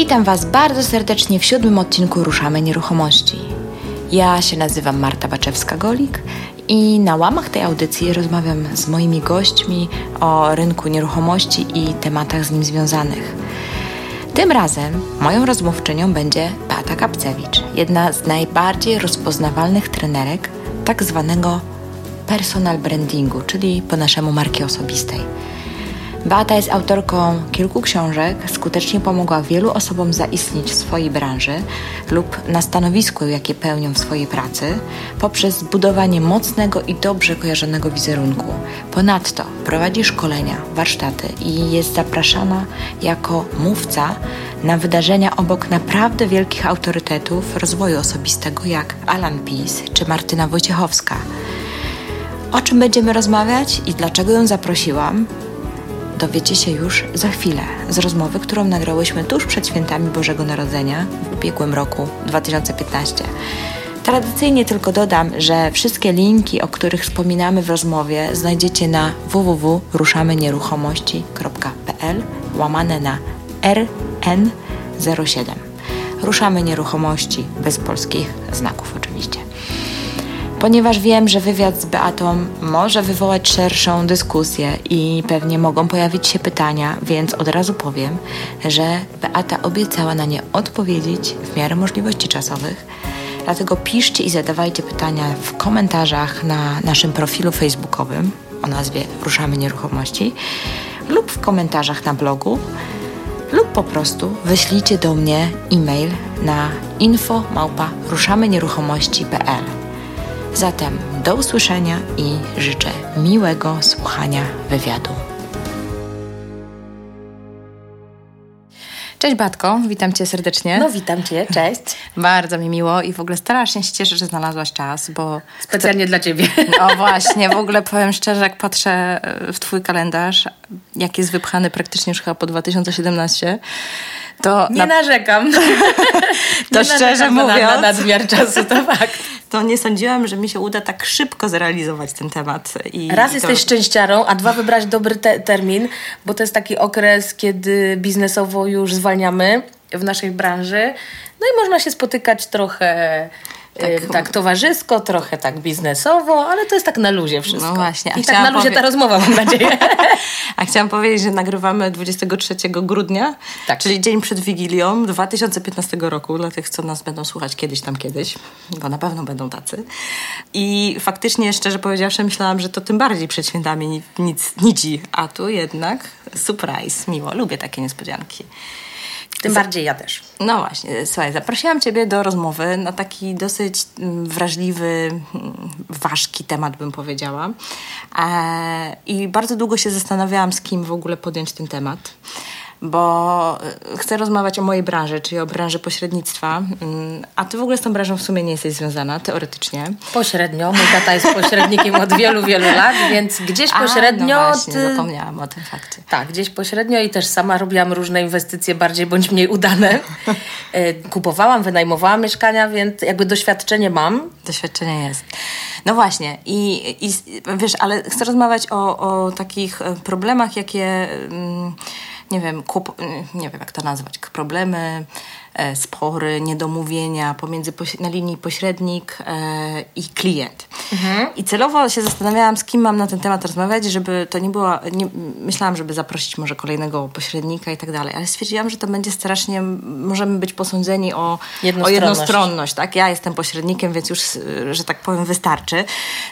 Witam Was bardzo serdecznie w siódmym odcinku Ruszamy Nieruchomości. Ja się nazywam Marta Baczewska-Golik i na łamach tej audycji rozmawiam z moimi gośćmi o rynku nieruchomości i tematach z nim związanych. Tym razem moją rozmówczynią będzie Pata Kapcewicz, jedna z najbardziej rozpoznawalnych trenerek tak zwanego personal brandingu, czyli po naszemu marki osobistej. Beata jest autorką kilku książek, skutecznie pomogła wielu osobom zaistnieć w swojej branży lub na stanowisku, jakie pełnią w swojej pracy, poprzez zbudowanie mocnego i dobrze kojarzonego wizerunku. Ponadto prowadzi szkolenia, warsztaty i jest zapraszana jako mówca na wydarzenia obok naprawdę wielkich autorytetów rozwoju osobistego jak Alan Peace czy Martyna Wojciechowska. O czym będziemy rozmawiać i dlaczego ją zaprosiłam, dowiecie się już za chwilę z rozmowy, którą nagrałyśmy tuż przed świętami Bożego Narodzenia w ubiegłym roku 2015. Tradycyjnie tylko dodam, że wszystkie linki, o których wspominamy w rozmowie, znajdziecie na www.ruszamynieruchomości.pl łamane na RN07. Ruszamy nieruchomości bez polskich znaków oczywiście ponieważ wiem, że wywiad z Beatą może wywołać szerszą dyskusję i pewnie mogą pojawić się pytania, więc od razu powiem, że Beata obiecała na nie odpowiedzieć w miarę możliwości czasowych. Dlatego piszcie i zadawajcie pytania w komentarzach na naszym profilu facebookowym o nazwie Ruszamy Nieruchomości lub w komentarzach na blogu lub po prostu wyślijcie do mnie e-mail na info małpa ruszamynieruchomości.pl Zatem do usłyszenia i życzę miłego słuchania wywiadu. Cześć Batko, witam Cię serdecznie. No witam Cię, cześć. Bardzo mi miło i w ogóle strasznie się cieszę, że znalazłaś czas, bo... Specjalnie dla Ciebie. No właśnie, w ogóle powiem szczerze, jak patrzę w Twój kalendarz, jak jest wypchany praktycznie już chyba po 2017, to nie na... narzekam. to nie szczerze mówiąc. Na, na nadmiar czasu, to fakt. To nie sądziłam, że mi się uda tak szybko zrealizować ten temat. I, Raz i jesteś to... szczęściarą, a dwa wybrać dobry te termin, bo to jest taki okres, kiedy biznesowo już w naszej branży. No i można się spotykać trochę tak, tak towarzysko, trochę tak biznesowo, ale to jest tak na luzie wszystko. No właśnie. I tak na luzie ta rozmowa, mam nadzieję. A chciałam powiedzieć, że nagrywamy 23 grudnia, tak. czyli dzień przed Wigilią 2015 roku, dla tych, co nas będą słuchać kiedyś tam kiedyś, bo na pewno będą tacy. I faktycznie, szczerze powiedziawszy, myślałam, że to tym bardziej przed świętami nic, nici, a tu jednak surprise, miło, lubię takie niespodzianki. Tym bardziej ja też. No właśnie, słuchaj, zaprosiłam Ciebie do rozmowy na taki dosyć mm, wrażliwy, mm, ważki temat, bym powiedziała. E, I bardzo długo się zastanawiałam, z kim w ogóle podjąć ten temat bo e, chcę rozmawiać o mojej branży, czyli o branży pośrednictwa. Mm, a ty w ogóle z tą branżą w sumie nie jesteś związana, teoretycznie. Pośrednio. Mój tata jest pośrednikiem od wielu, wielu lat, więc gdzieś pośrednio... A, no właśnie, ty... zapomniałam o tym fakcie. Tak, gdzieś pośrednio i też sama robiłam różne inwestycje bardziej bądź mniej udane. E, kupowałam, wynajmowałam mieszkania, więc jakby doświadczenie mam. Doświadczenie jest. No właśnie i, i wiesz, ale chcę rozmawiać o, o takich e, problemach, jakie... Mm, nie wiem, kup, nie wiem jak to nazwać, problemy, spory, niedomówienia pomiędzy na linii pośrednik e, i klient. Mhm. I celowo się zastanawiałam, z kim mam na ten temat rozmawiać, żeby to nie było. Nie, myślałam, żeby zaprosić może kolejnego pośrednika i tak dalej, ale stwierdziłam, że to będzie strasznie. Możemy być posądzeni o jednostronność. o jednostronność. Tak? Ja jestem pośrednikiem, więc już, że tak powiem, wystarczy.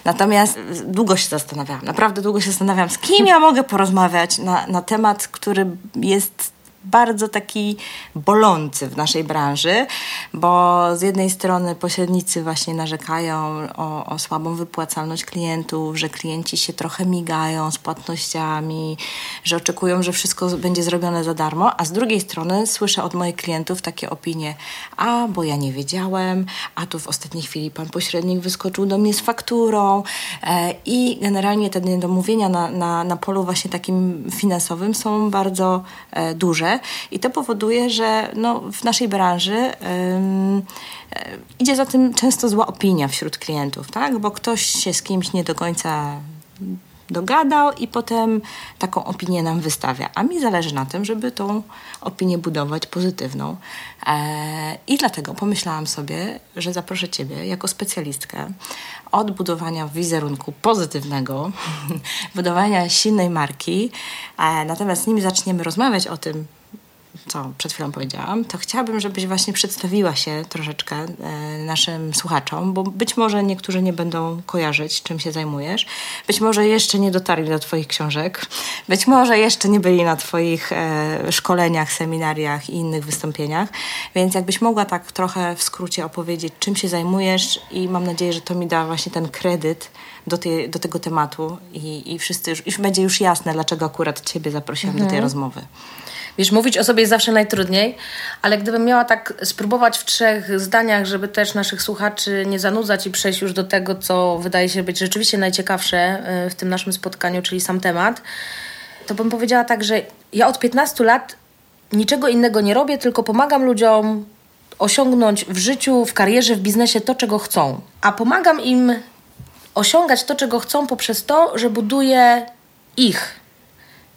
Natomiast długo się zastanawiałam, naprawdę długo się zastanawiałam, z kim ja mogę porozmawiać na, na temat, który jest bardzo taki bolący w naszej branży, bo z jednej strony pośrednicy właśnie narzekają o, o słabą wypłacalność klientów, że klienci się trochę migają z płatnościami, że oczekują, że wszystko będzie zrobione za darmo, a z drugiej strony słyszę od moich klientów takie opinie, a bo ja nie wiedziałem, a tu w ostatniej chwili pan pośrednik wyskoczył do mnie z fakturą e, i generalnie te niedomówienia na, na, na polu właśnie takim finansowym są bardzo e, duże i to powoduje, że no, w naszej branży ym, idzie za tym często zła opinia wśród klientów, tak? bo ktoś się z kimś nie do końca dogadał i potem taką opinię nam wystawia. A mi zależy na tym, żeby tą opinię budować pozytywną. E, I dlatego pomyślałam sobie, że zaproszę Ciebie jako specjalistkę od budowania wizerunku pozytywnego, budowania silnej marki. E, natomiast nim zaczniemy rozmawiać o tym, co przed chwilą powiedziałam, to chciałabym, żebyś właśnie przedstawiła się troszeczkę e, naszym słuchaczom, bo być może niektórzy nie będą kojarzyć, czym się zajmujesz. Być może jeszcze nie dotarli do Twoich książek. Być może jeszcze nie byli na Twoich e, szkoleniach, seminariach i innych wystąpieniach. Więc jakbyś mogła tak trochę w skrócie opowiedzieć, czym się zajmujesz i mam nadzieję, że to mi da właśnie ten kredyt do, tej, do tego tematu i, i wszyscy już, już będzie już jasne, dlaczego akurat Ciebie zaprosiłam do tej Mhm. rozmowy. Wiesz, mówić o sobie jest zawsze najtrudniej, ale gdybym miała tak spróbować w trzech zdaniach, żeby też naszych słuchaczy nie zanudzać i przejść już do tego, co wydaje się być rzeczywiście najciekawsze y, w tym naszym spotkaniu, czyli sam temat, to bym powiedziała tak, że ja od 15 lat niczego innego nie robię, tylko pomagam ludziom osiągnąć w życiu, w karierze, w biznesie to, czego chcą. A pomagam im osiągać to, czego chcą poprzez to, że buduję ich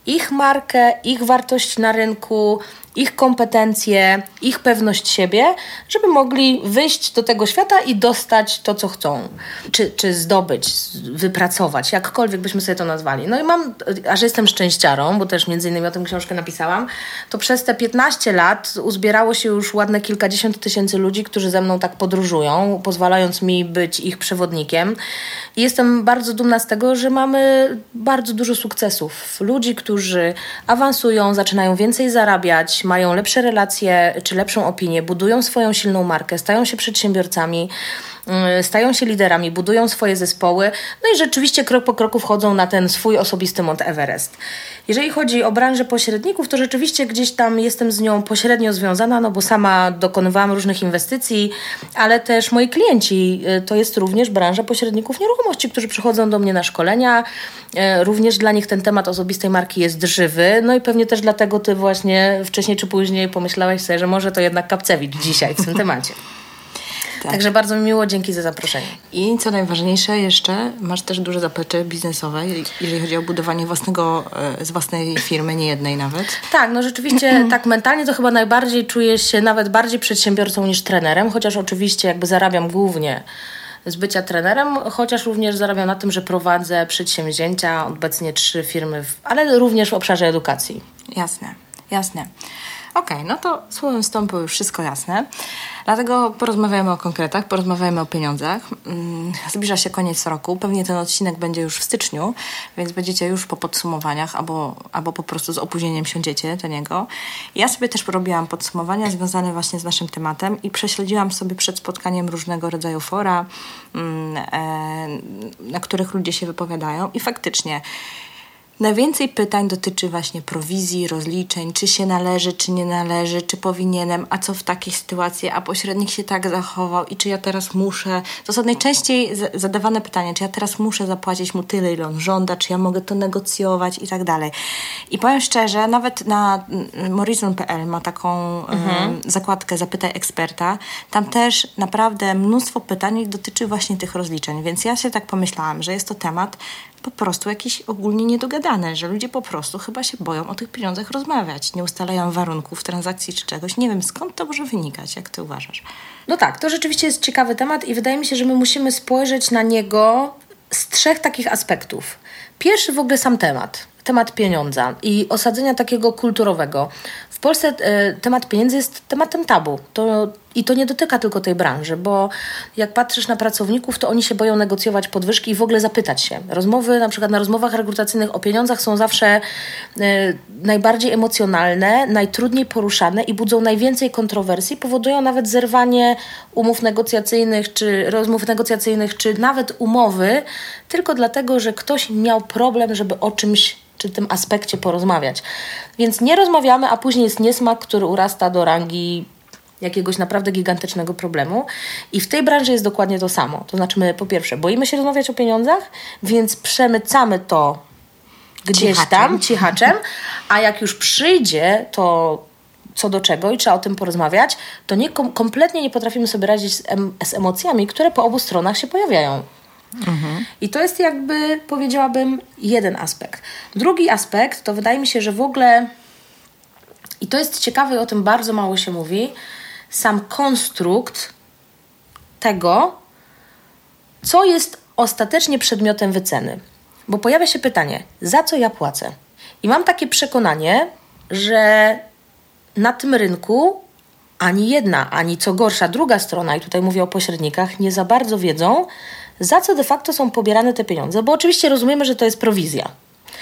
ich markę, ich wartość na rynku, ich kompetencje, ich pewność siebie, żeby mogli wyjść do tego świata i dostać to, co chcą. Czy, czy zdobyć, wypracować, jakkolwiek byśmy sobie to nazwali. No i mam, a że jestem szczęściarą, bo też między innymi o tym książkę napisałam, to przez te 15 lat uzbierało się już ładne kilkadziesiąt tysięcy ludzi, którzy ze mną tak podróżują, pozwalając mi być ich przewodnikiem. I jestem bardzo dumna z tego, że mamy bardzo dużo sukcesów. Ludzi, którzy awansują, zaczynają więcej zarabiać, mają lepsze relacje czy lepszą opinię, budują swoją silną markę, stają się przedsiębiorcami, stają się liderami, budują swoje zespoły, no i rzeczywiście krok po kroku wchodzą na ten swój osobisty Mont Everest. Jeżeli chodzi o branżę pośredników, to rzeczywiście gdzieś tam jestem z nią pośrednio związana, no bo sama dokonywałam różnych inwestycji, ale też moi klienci y, to jest również branża pośredników nieruchomości, którzy przychodzą do mnie na szkolenia. Y, Również dla nich ten temat osobistej marki jest żywy, no i pewnie też dlatego ty właśnie wcześniej czy później pomyślałeś sobie, że może to jednak Kapcewicz dzisiaj w tym temacie. Tak. Także bardzo mi miło, dzięki za zaproszenie. I co najważniejsze jeszcze, masz też duże zaplecze biznesowe, jeżeli chodzi o budowanie własnego, e, z własnej firmy, nie jednej nawet. Tak, no rzeczywiście tak mentalnie to chyba najbardziej czuję się nawet bardziej przedsiębiorcą niż trenerem, chociaż oczywiście jakby zarabiam głównie z bycia trenerem, chociaż również zarabiam na tym, że prowadzę przedsięwzięcia, obecnie trzy firmy, w, ale również w obszarze edukacji. Jasne, jasne. Okej, no to słowem wstępu już wszystko jasne. Dlatego porozmawiamy o konkretach, porozmawiamy o pieniądzach. Mm, Zbliża się koniec roku, pewnie ten odcinek będzie już w styczniu, więc będziecie już po podsumowaniach albo, albo po prostu z opóźnieniem siądziecie do niego. Ja sobie też porobiłam podsumowania związane właśnie z naszym tematem i prześledziłam sobie przed spotkaniem różnego rodzaju fora, mm, e, na których ludzie się wypowiadają i faktycznie Najwięcej pytań dotyczy właśnie prowizji, rozliczeń, czy się należy, czy nie należy, czy powinienem, a co w takiej sytuacji, a pośrednik się tak zachował i czy ja teraz muszę. To są najczęściej zadawane pytania, czy ja teraz muszę zapłacić mu tyle, ile on żąda, czy ja mogę to negocjować i tak dalej. I powiem szczerze, nawet na mm, Morizon.pl ma taką em, zakładkę Zapytaj eksperta. Tam też naprawdę mnóstwo pytań dotyczy właśnie tych rozliczeń, więc ja się tak pomyślałam, że jest to temat, po prostu jakiś ogólnie niedogadane, że ludzie po prostu chyba się boją o tych pieniądzach rozmawiać, nie ustalają warunków transakcji czy czegoś. Nie wiem, skąd to może wynikać, jak ty uważasz? No tak, to rzeczywiście jest ciekawy temat i wydaje mi się, że my musimy spojrzeć na niego z trzech takich aspektów. Pierwszy w ogóle sam temat, temat pieniądza i osadzenia takiego kulturowego. W Polsce e, temat pieniędzy jest tematem tabu. To, I to nie dotyka tylko tej branży, bo jak patrzysz na pracowników, to oni się boją negocjować podwyżki i w ogóle zapytać się. Rozmowy, na przykład na rozmowach rekrutacyjnych o pieniądzach są zawsze e, najbardziej emocjonalne, najtrudniej poruszane i budzą najwięcej kontrowersji, powodują nawet zerwanie umów negocjacyjnych, czy rozmów negocjacyjnych, czy nawet umowy, tylko dlatego, że ktoś miał problem, żeby o czymś czy tym aspekcie porozmawiać. Więc nie rozmawiamy, a później jest niesmak, który urasta do rangi jakiegoś naprawdę gigantycznego problemu. I w tej branży jest dokładnie to samo. To znaczy, my po pierwsze boimy się rozmawiać o pieniądzach, więc przemycamy to gdzieś Cichaczem. tam, cichaczem, a jak już przyjdzie to co do czego i trzeba o tym porozmawiać, to nie, kom, kompletnie nie potrafimy sobie radzić z, em, z emocjami, które po obu stronach się pojawiają. I to jest jakby, powiedziałabym, jeden aspekt. Drugi aspekt to wydaje mi się, że w ogóle, i to jest ciekawe i o tym bardzo mało się mówi, sam konstrukt tego, co jest ostatecznie przedmiotem wyceny. Bo pojawia się pytanie, za co ja płacę? I mam takie przekonanie, że na tym rynku ani jedna, ani co gorsza druga strona, i tutaj mówię o pośrednikach, nie za bardzo wiedzą, za co de facto są pobierane te pieniądze. Bo oczywiście rozumiemy, że to jest prowizja.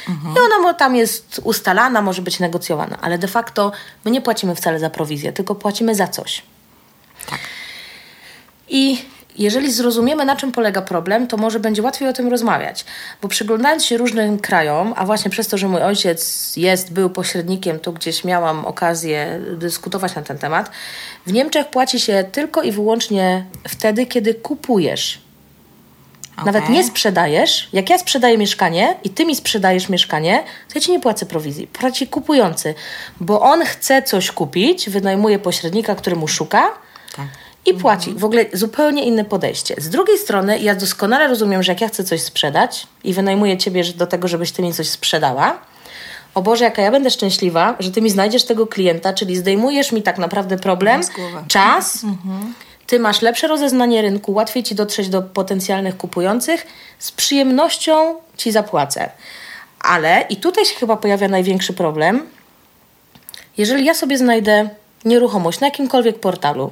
Mhm. I ona tam jest ustalana, może być negocjowana, ale de facto my nie płacimy wcale za prowizję, tylko płacimy za coś. Tak. I jeżeli zrozumiemy, na czym polega problem, to może będzie łatwiej o tym rozmawiać. Bo przyglądając się różnym krajom, a właśnie przez to, że mój ojciec jest, był pośrednikiem, to gdzieś miałam okazję dyskutować na ten temat. W Niemczech płaci się tylko i wyłącznie wtedy, kiedy kupujesz. Okay. Nawet nie sprzedajesz. Jak ja sprzedaję mieszkanie i ty mi sprzedajesz mieszkanie, to ja ci nie płacę prowizji. Płaci kupujący, bo on chce coś kupić, wynajmuje pośrednika, który mu szuka. Tak i płaci. W ogóle zupełnie inne podejście. Z drugiej strony, ja doskonale rozumiem, że jak ja chcę coś sprzedać i wynajmuję ciebie do tego, żebyś ty mi coś sprzedała, o Boże, jaka ja będę szczęśliwa, że ty mi znajdziesz tego klienta, czyli zdejmujesz mi tak naprawdę problem, czas. Mhm. Ty masz lepsze rozeznanie rynku, łatwiej ci dotrzeć do potencjalnych kupujących, z przyjemnością ci zapłacę. Ale, i tutaj się chyba pojawia największy problem, jeżeli ja sobie znajdę nieruchomość na jakimkolwiek portalu,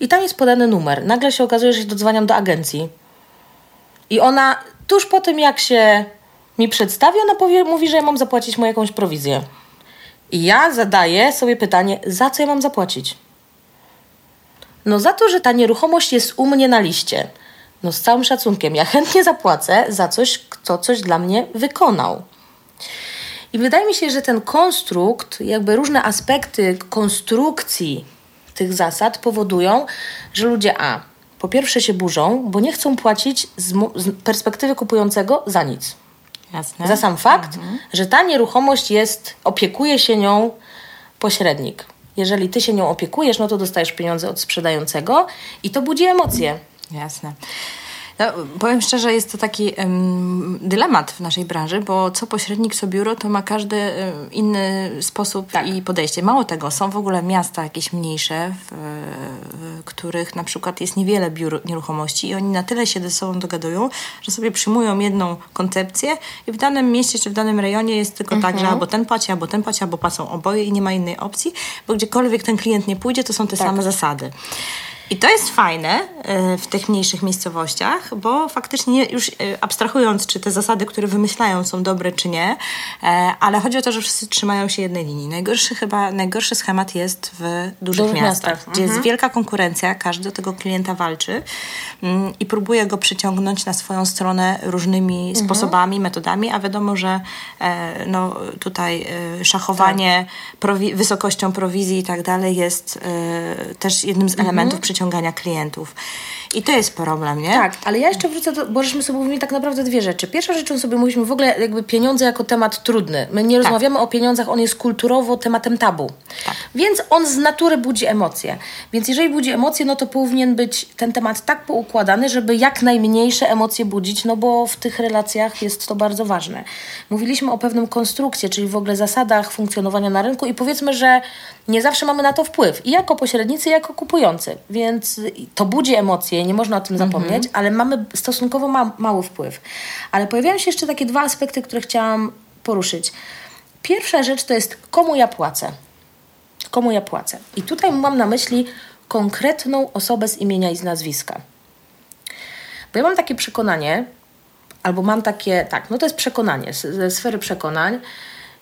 i tam jest podany numer. Nagle się okazuje, że się dodzwaniam do agencji. I ona tuż po tym, jak się mi przedstawi, ona powie, mówi, że ja mam zapłacić mu jakąś prowizję. I ja zadaję sobie pytanie, za co ja mam zapłacić? No za to, że ta nieruchomość jest u mnie na liście. No z całym szacunkiem, ja chętnie zapłacę za coś, kto coś dla mnie wykonał. I wydaje mi się, że ten konstrukt, jakby różne aspekty konstrukcji tych zasad powodują, że ludzie A po pierwsze się burzą, bo nie chcą płacić z, z perspektywy kupującego za nic. Jasne. Za sam fakt, mhm. że ta nieruchomość jest, opiekuje się nią pośrednik. Jeżeli ty się nią opiekujesz, no to dostajesz pieniądze od sprzedającego i to budzi emocje. Jasne. No, powiem szczerze, jest to taki um, dylemat w naszej branży, bo co pośrednik, co biuro, to ma każdy um, inny sposób tak. i podejście. Mało tego, są w ogóle miasta jakieś mniejsze, w, których na przykład jest niewiele biur nieruchomości i oni na tyle się ze sobą dogadują, że sobie przyjmują jedną koncepcję i w danym mieście czy w danym rejonie jest tylko mhm. tak, że mhm. albo ten płaci, albo ten płaci, albo płacą oboje i nie ma innej opcji, bo gdziekolwiek ten klient nie pójdzie, to są te tak. same zasady. I to jest fajne e, w tych mniejszych miejscowościach, bo faktycznie już e, abstrahując, czy te zasady, które wymyślają, są dobre, czy nie, e, ale chodzi o to, że wszyscy trzymają się jednej linii. Najgorszy chyba, najgorszy schemat jest w dużych, dużych miastach, miastach, gdzie mhm. jest wielka konkurencja, każdy do tego klienta walczy mm, i próbuje go przyciągnąć na swoją stronę różnymi mhm. sposobami, metodami, a wiadomo, że no, tutaj szachowanie tak. prowi wysokością prowizji i tak dalej jest też jednym z mhm. Przyciągania klientów. I to jest problem, nie? Tak, ale ja jeszcze wrócę do, bo żeśmy sobie mówili tak naprawdę dwie rzeczy. Pierwsza rzeczą sobie mówiliśmy w ogóle jakby pieniądze jako temat trudny. My nie tak. rozmawiamy o pieniądzach, on jest kulturowo tematem tabu. Tak. Więc on z natury budzi emocje. Więc jeżeli budzi emocje, no to powinien być ten temat tak poukładany, żeby jak najmniejsze emocje budzić, no bo w tych relacjach jest to bardzo ważne. Mówiliśmy o pewnym konstrukcie, czyli w ogóle zasadach funkcjonowania na rynku i powiedzmy, że nie zawsze mamy na to wpływ. I jako pośrednicy, i jako kupujący. Więc to budzi emocje, nie można o tym zapomnieć, mhm. ale mamy stosunkowo ma mały wpływ. Ale pojawiają się jeszcze takie dwa aspekty, które chciałam poruszyć. Pierwsza rzecz to jest, komu ja płacę. Komu ja płacę. I tutaj mam na myśli konkretną osobę z imienia i z nazwiska. Bo ja mam takie przekonanie, albo mam takie, tak, no to jest przekonanie ze sfery przekonań,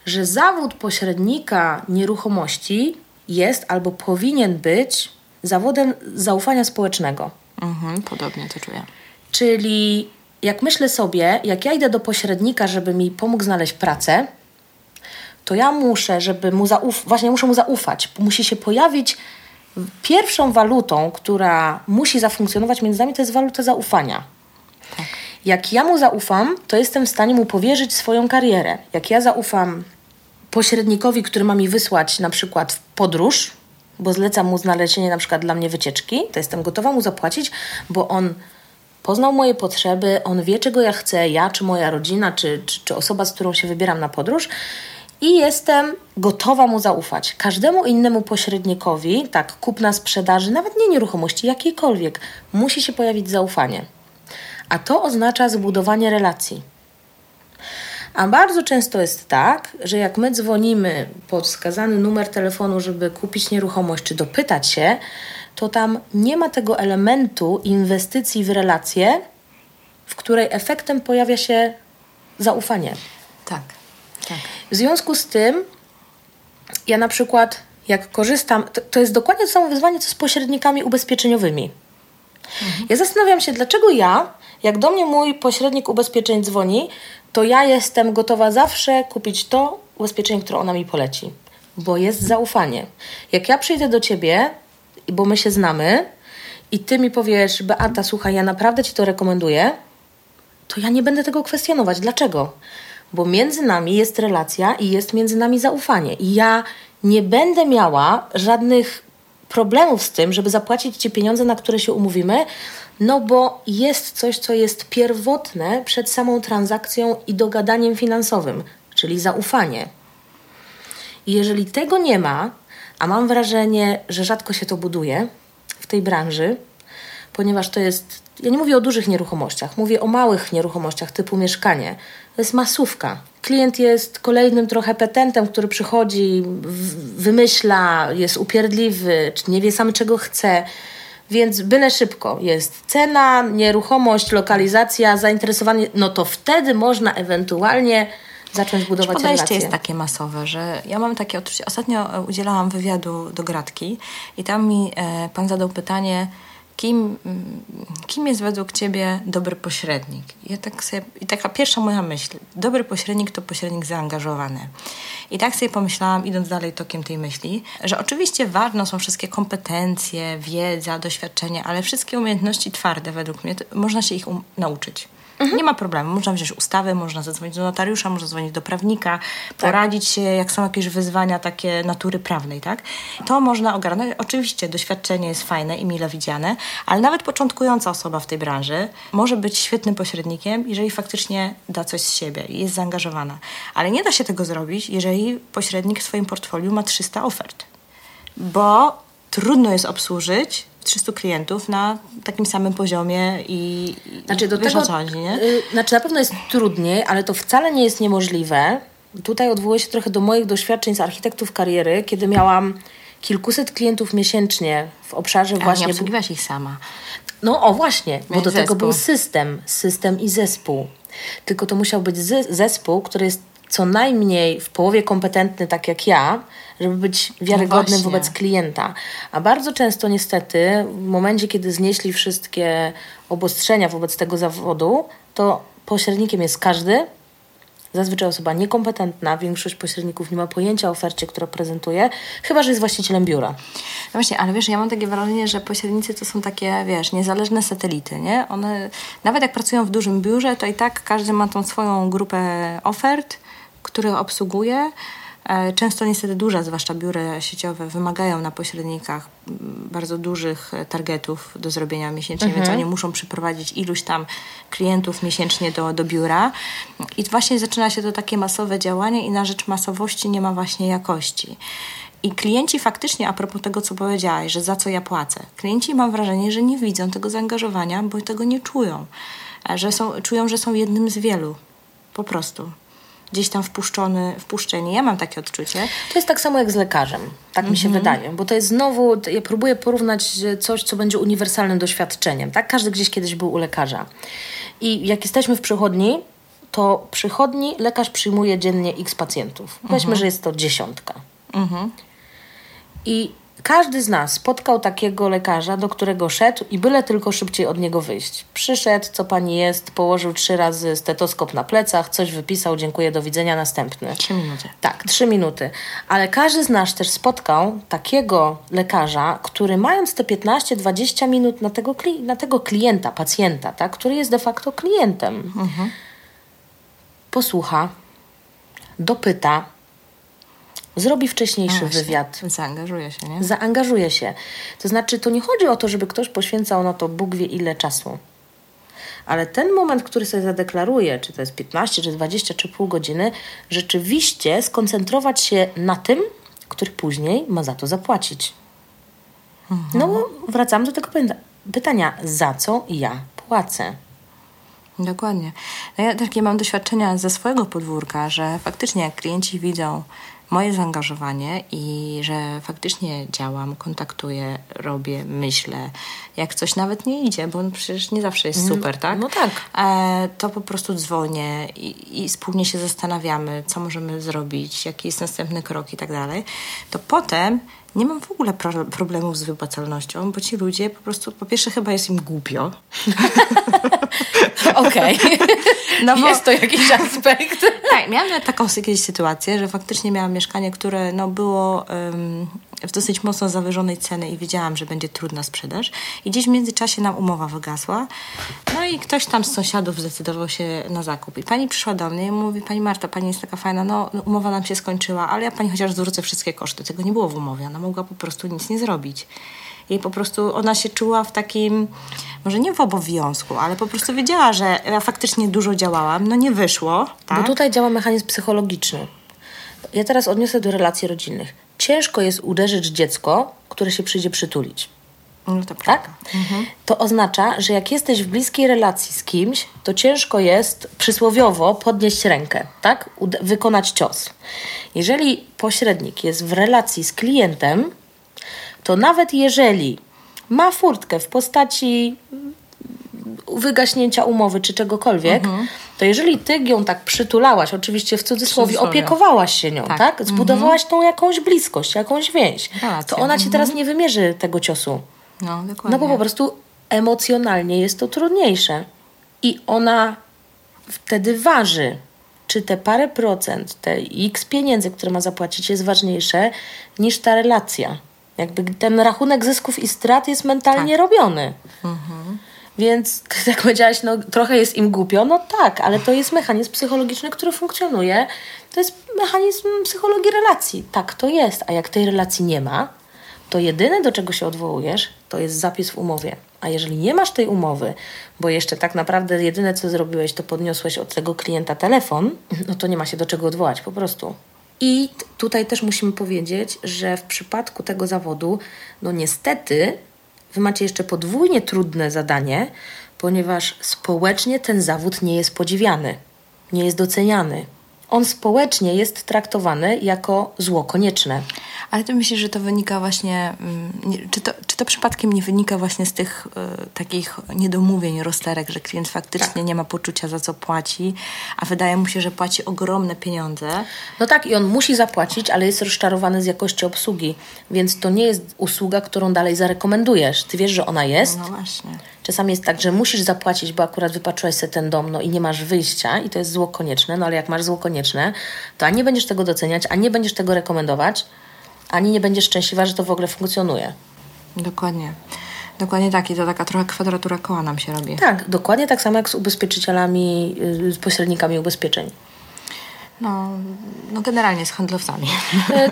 że zawód pośrednika nieruchomości jest albo powinien być zawodem zaufania społecznego. Mhm, podobnie to czuję. Czyli jak myślę sobie, jak ja idę do pośrednika, żeby mi pomógł znaleźć pracę, to ja muszę, żeby mu zaufać, właśnie muszę mu zaufać. Musi się pojawić pierwszą walutą, która musi zafunkcjonować między nami, to jest waluta zaufania. Tak. Jak ja mu zaufam, to jestem w stanie mu powierzyć swoją karierę. Jak ja zaufam pośrednikowi, który ma mi wysłać na przykład w podróż, bo zlecam mu znalezienie na przykład dla mnie wycieczki, to jestem gotowa mu zapłacić, bo on poznał moje potrzeby, on wie, czego ja chcę, ja, czy moja rodzina, czy, czy, czy osoba, z którą się wybieram na podróż. I jestem gotowa mu zaufać. Każdemu innemu pośrednikowi, tak, kupna sprzedaży, nawet nie nieruchomości, jakiejkolwiek, musi się pojawić zaufanie. A to oznacza zbudowanie relacji. A bardzo często jest tak, że jak my dzwonimy pod wskazany numer telefonu, żeby kupić nieruchomość czy dopytać się, to tam nie ma tego elementu inwestycji w relacje, w której efektem pojawia się zaufanie. Tak, tak. W związku z tym, ja na przykład, jak korzystam, to, to jest dokładnie to samo wyzwanie, co z pośrednikami ubezpieczeniowymi. Mhm. Ja zastanawiam się, dlaczego ja, jak do mnie mój pośrednik ubezpieczeń dzwoni, to ja jestem gotowa zawsze kupić to ubezpieczenie, które ona mi poleci, bo jest zaufanie. Jak ja przyjdę do ciebie, bo my się znamy, i ty mi powiesz, Beata, słuchaj, ja naprawdę ci to rekomenduję, to ja nie będę tego kwestionować. Dlaczego? Bo między nami jest relacja i jest między nami zaufanie. I ja nie będę miała żadnych problemów z tym, żeby zapłacić ci pieniądze, na które się umówimy, no bo jest coś, co jest pierwotne przed samą transakcją i dogadaniem finansowym, czyli zaufanie. I jeżeli tego nie ma, a mam wrażenie, że rzadko się to buduje w tej branży, ponieważ to jest, ja nie mówię o dużych nieruchomościach, mówię o małych nieruchomościach typu mieszkanie. To jest masówka. Klient jest kolejnym trochę petentem, który przychodzi, wymyśla, jest upierdliwy, nie wie sam czego chce więc byle szybko jest cena, nieruchomość, lokalizacja, zainteresowanie, no to wtedy można ewentualnie zacząć budować podejście relacje. jest takie masowe, że ja mam takie odczucie. Ostatnio udzielałam wywiadu do Gratki i tam mi e, pan zadał pytanie, kim, kim jest według Ciebie dobry pośrednik? Ja tak sobie, I taka pierwsza moja myśl, dobry pośrednik to pośrednik zaangażowany. I tak sobie pomyślałam, idąc dalej tokiem tej myśli, że oczywiście ważne są wszystkie kompetencje, wiedza, doświadczenie, ale wszystkie umiejętności twarde według mnie, można się ich um nauczyć. Mhm. Nie ma problemu. Można wziąć ustawę, można zadzwonić do notariusza, można zadzwonić do prawnika, tak. poradzić się, jak są jakieś wyzwania takie natury prawnej, tak? To można ogarnąć. Oczywiście doświadczenie jest fajne i mile widziane, ale nawet początkująca osoba w tej branży może być świetnym pośrednikiem, jeżeli faktycznie da coś z siebie i jest zaangażowana. Ale nie da się tego zrobić, jeżeli pośrednik w swoim portfolio ma 300 ofert. Bo trudno jest obsłużyć 300 klientów na takim samym poziomie i, znaczy do tego, chodzi, nie? Yy, znaczy na pewno jest trudniej, ale to wcale nie jest niemożliwe. Tutaj odwołuję się trochę do moich doświadczeń z architektów kariery, kiedy miałam kilkuset klientów miesięcznie w obszarze A właśnie... nie obsługiwałaś ich sama. No o właśnie, bo do zespół. tego był system, system i zespół. Tylko to musiał być zespół, który jest co najmniej w połowie kompetentny, tak jak ja, żeby być wiarygodnym no wobec klienta. A bardzo często niestety w momencie, kiedy znieśli wszystkie obostrzenia wobec tego zawodu, to pośrednikiem jest każdy, zazwyczaj osoba niekompetentna, większość pośredników nie ma pojęcia o ofercie, którą prezentuje, chyba, że jest właścicielem biura. No właśnie, ale wiesz, ja mam takie wrażenie, że pośrednicy to są takie, wiesz, niezależne satelity, nie? One, nawet jak pracują w dużym biurze, to i tak każdy ma tą swoją grupę ofert, które obsługuje, E, często niestety duże, zwłaszcza biura sieciowe, wymagają na pośrednikach bardzo dużych targetów do zrobienia miesięcznie, mhm. więc oni muszą przyprowadzić iluś tam klientów miesięcznie do, do biura. I właśnie zaczyna się to takie masowe działanie i na rzecz masowości nie ma właśnie jakości. I klienci faktycznie, a propos tego, co powiedziałaś, że za co ja płacę, klienci mam wrażenie, że nie widzą tego zaangażowania, bo tego nie czują. E, że są, czują, że są jednym z wielu. Po prostu gdzieś tam wpuszczony, wpuszczeni. Ja mam takie odczucie. To jest tak samo jak z lekarzem, tak mi się mhm. wydaje, bo to jest znowu, ja próbuję porównać coś, co będzie uniwersalnym doświadczeniem, tak? Każdy gdzieś kiedyś był u lekarza. I jak jesteśmy w przychodni, to przychodni lekarz przyjmuje dziennie x pacjentów. Weźmy, mhm. że jest to dziesiątka. Mhm. I każdy z nas spotkał takiego lekarza, do którego szedł i byle tylko szybciej od niego wyjść. Przyszedł, co pani jest, położył trzy razy stetoskop na plecach, coś wypisał, dziękuję, do widzenia, następny. Trzy minuty. Tak, trzy minuty. Ale każdy z nas też spotkał takiego lekarza, który mając te 15-20 minut na tego, na tego klienta, pacjenta, tak, który jest de facto klientem, mhm. posłucha, dopyta, zrobi wcześniejszy no wywiad. Zaangażuje się, nie? Zaangażuje się. To znaczy, to nie chodzi o to, żeby ktoś poświęcał na to Bóg wie ile czasu. ale ten moment, który sobie zadeklaruje, czy to jest 15, czy 20, czy pół godziny, rzeczywiście skoncentrować się na tym, który później ma za to zapłacić. No bo wracamy do tego pyta- pytania, za co ja płacę? Dokładnie. No ja takie mam doświadczenia ze swojego podwórka, że faktycznie jak klienci widzą moje zaangażowanie i że faktycznie działam, kontaktuję, robię, myślę, jak coś nawet nie idzie, bo przecież nie zawsze jest super, tak? no tak. E, to po prostu dzwonię i, i wspólnie się zastanawiamy, co możemy zrobić, jaki jest następny krok i tak dalej. To potem nie mam w ogóle pro, problemów z wypłacalnością, bo ci ludzie po prostu, po pierwsze chyba jest im głupio. Okej. No bo- Jest to jakiś aspekt. Tak, miałam taką kiedyś sytuację, że faktycznie miałam mieszkanie, które no, było em, w dosyć mocno zawyżonej ceny i wiedziałam, że będzie trudna sprzedaż. I gdzieś w międzyczasie nam umowa wygasła. No i ktoś tam z sąsiadów zdecydował się na zakup. I pani przyszła do mnie i mówi, pani Marta, pani jest taka fajna, no no, umowa nam się skończyła, ale ja pani chociaż zwrócę wszystkie koszty. Tego nie było w umowie. Ona mogła po prostu nic nie zrobić. I po prostu ona się czuła w takim, może nie w obowiązku, ale po prostu wiedziała, że ja faktycznie dużo działałam, no nie wyszło. Tak? Bo tutaj działa mechanizm psychologiczny. Ja teraz odniosę do relacji rodzinnych. Ciężko jest uderzyć dziecko, które się przyjdzie przytulić. No to Tak? prawda. To oznacza, że jak jesteś w bliskiej relacji z kimś, to ciężko jest przysłowiowo podnieść rękę, tak? Wykonać cios. Jeżeli pośrednik jest w relacji z klientem, to nawet jeżeli ma furtkę w postaci wygaśnięcia umowy czy czegokolwiek, to jeżeli ty ją tak przytulałaś, oczywiście w cudzysłowie, opiekowałaś się nią, tak? Tak. Zbudowałaś tą jakąś bliskość, jakąś więź, Relację. to ona ci teraz nie wymierzy tego ciosu. No, dokładnie. No bo po prostu emocjonalnie jest to trudniejsze. I ona wtedy waży, czy te parę procent, te x pieniędzy, które ma zapłacić, jest ważniejsze niż ta relacja. Jakby ten rachunek zysków i strat jest mentalnie robiony. Więc tak powiedziałaś, no trochę jest im głupio. No tak, ale to jest mechanizm psychologiczny, który funkcjonuje. To jest mechanizm psychologii relacji. Tak to jest. A jak tej relacji nie ma, to jedyne do czego się odwołujesz, to jest zapis w umowie. A jeżeli nie masz tej umowy, bo jeszcze tak naprawdę jedyne co zrobiłeś, to podniosłeś od tego klienta telefon, no to nie ma się do czego odwołać po prostu. I tutaj też musimy powiedzieć, że w przypadku tego zawodu, no niestety, wy macie jeszcze podwójnie trudne zadanie, ponieważ społecznie ten zawód nie jest podziwiany, nie jest doceniany. On społecznie jest traktowany jako zło konieczne. Ale ty myślisz, że to wynika właśnie, mm, czy, to, to przypadkiem nie wynika właśnie z tych e, takich niedomówień, rozterek, że klient faktycznie Tak. nie ma poczucia za co płaci, a wydaje mu się, że płaci ogromne pieniądze. No tak, i on musi zapłacić, ale jest rozczarowany z jakości obsługi, więc to nie jest usługa, którą dalej zarekomendujesz. Ty wiesz, że ona jest. No właśnie. Czasami jest tak, że musisz zapłacić, bo akurat wypatrzyłeś sobie ten dom, no i nie masz wyjścia i to jest zło konieczne, no ale jak masz zło konieczne, to ani nie będziesz tego doceniać, ani nie będziesz tego rekomendować, ani nie będziesz szczęśliwa, że to w ogóle funkcjonuje. Dokładnie. Dokładnie tak. I to taka trochę kwadratura koła nam się robi. Tak, dokładnie tak samo jak z ubezpieczycielami, y, z pośrednikami ubezpieczeń. No, no generalnie z handlowcami. E,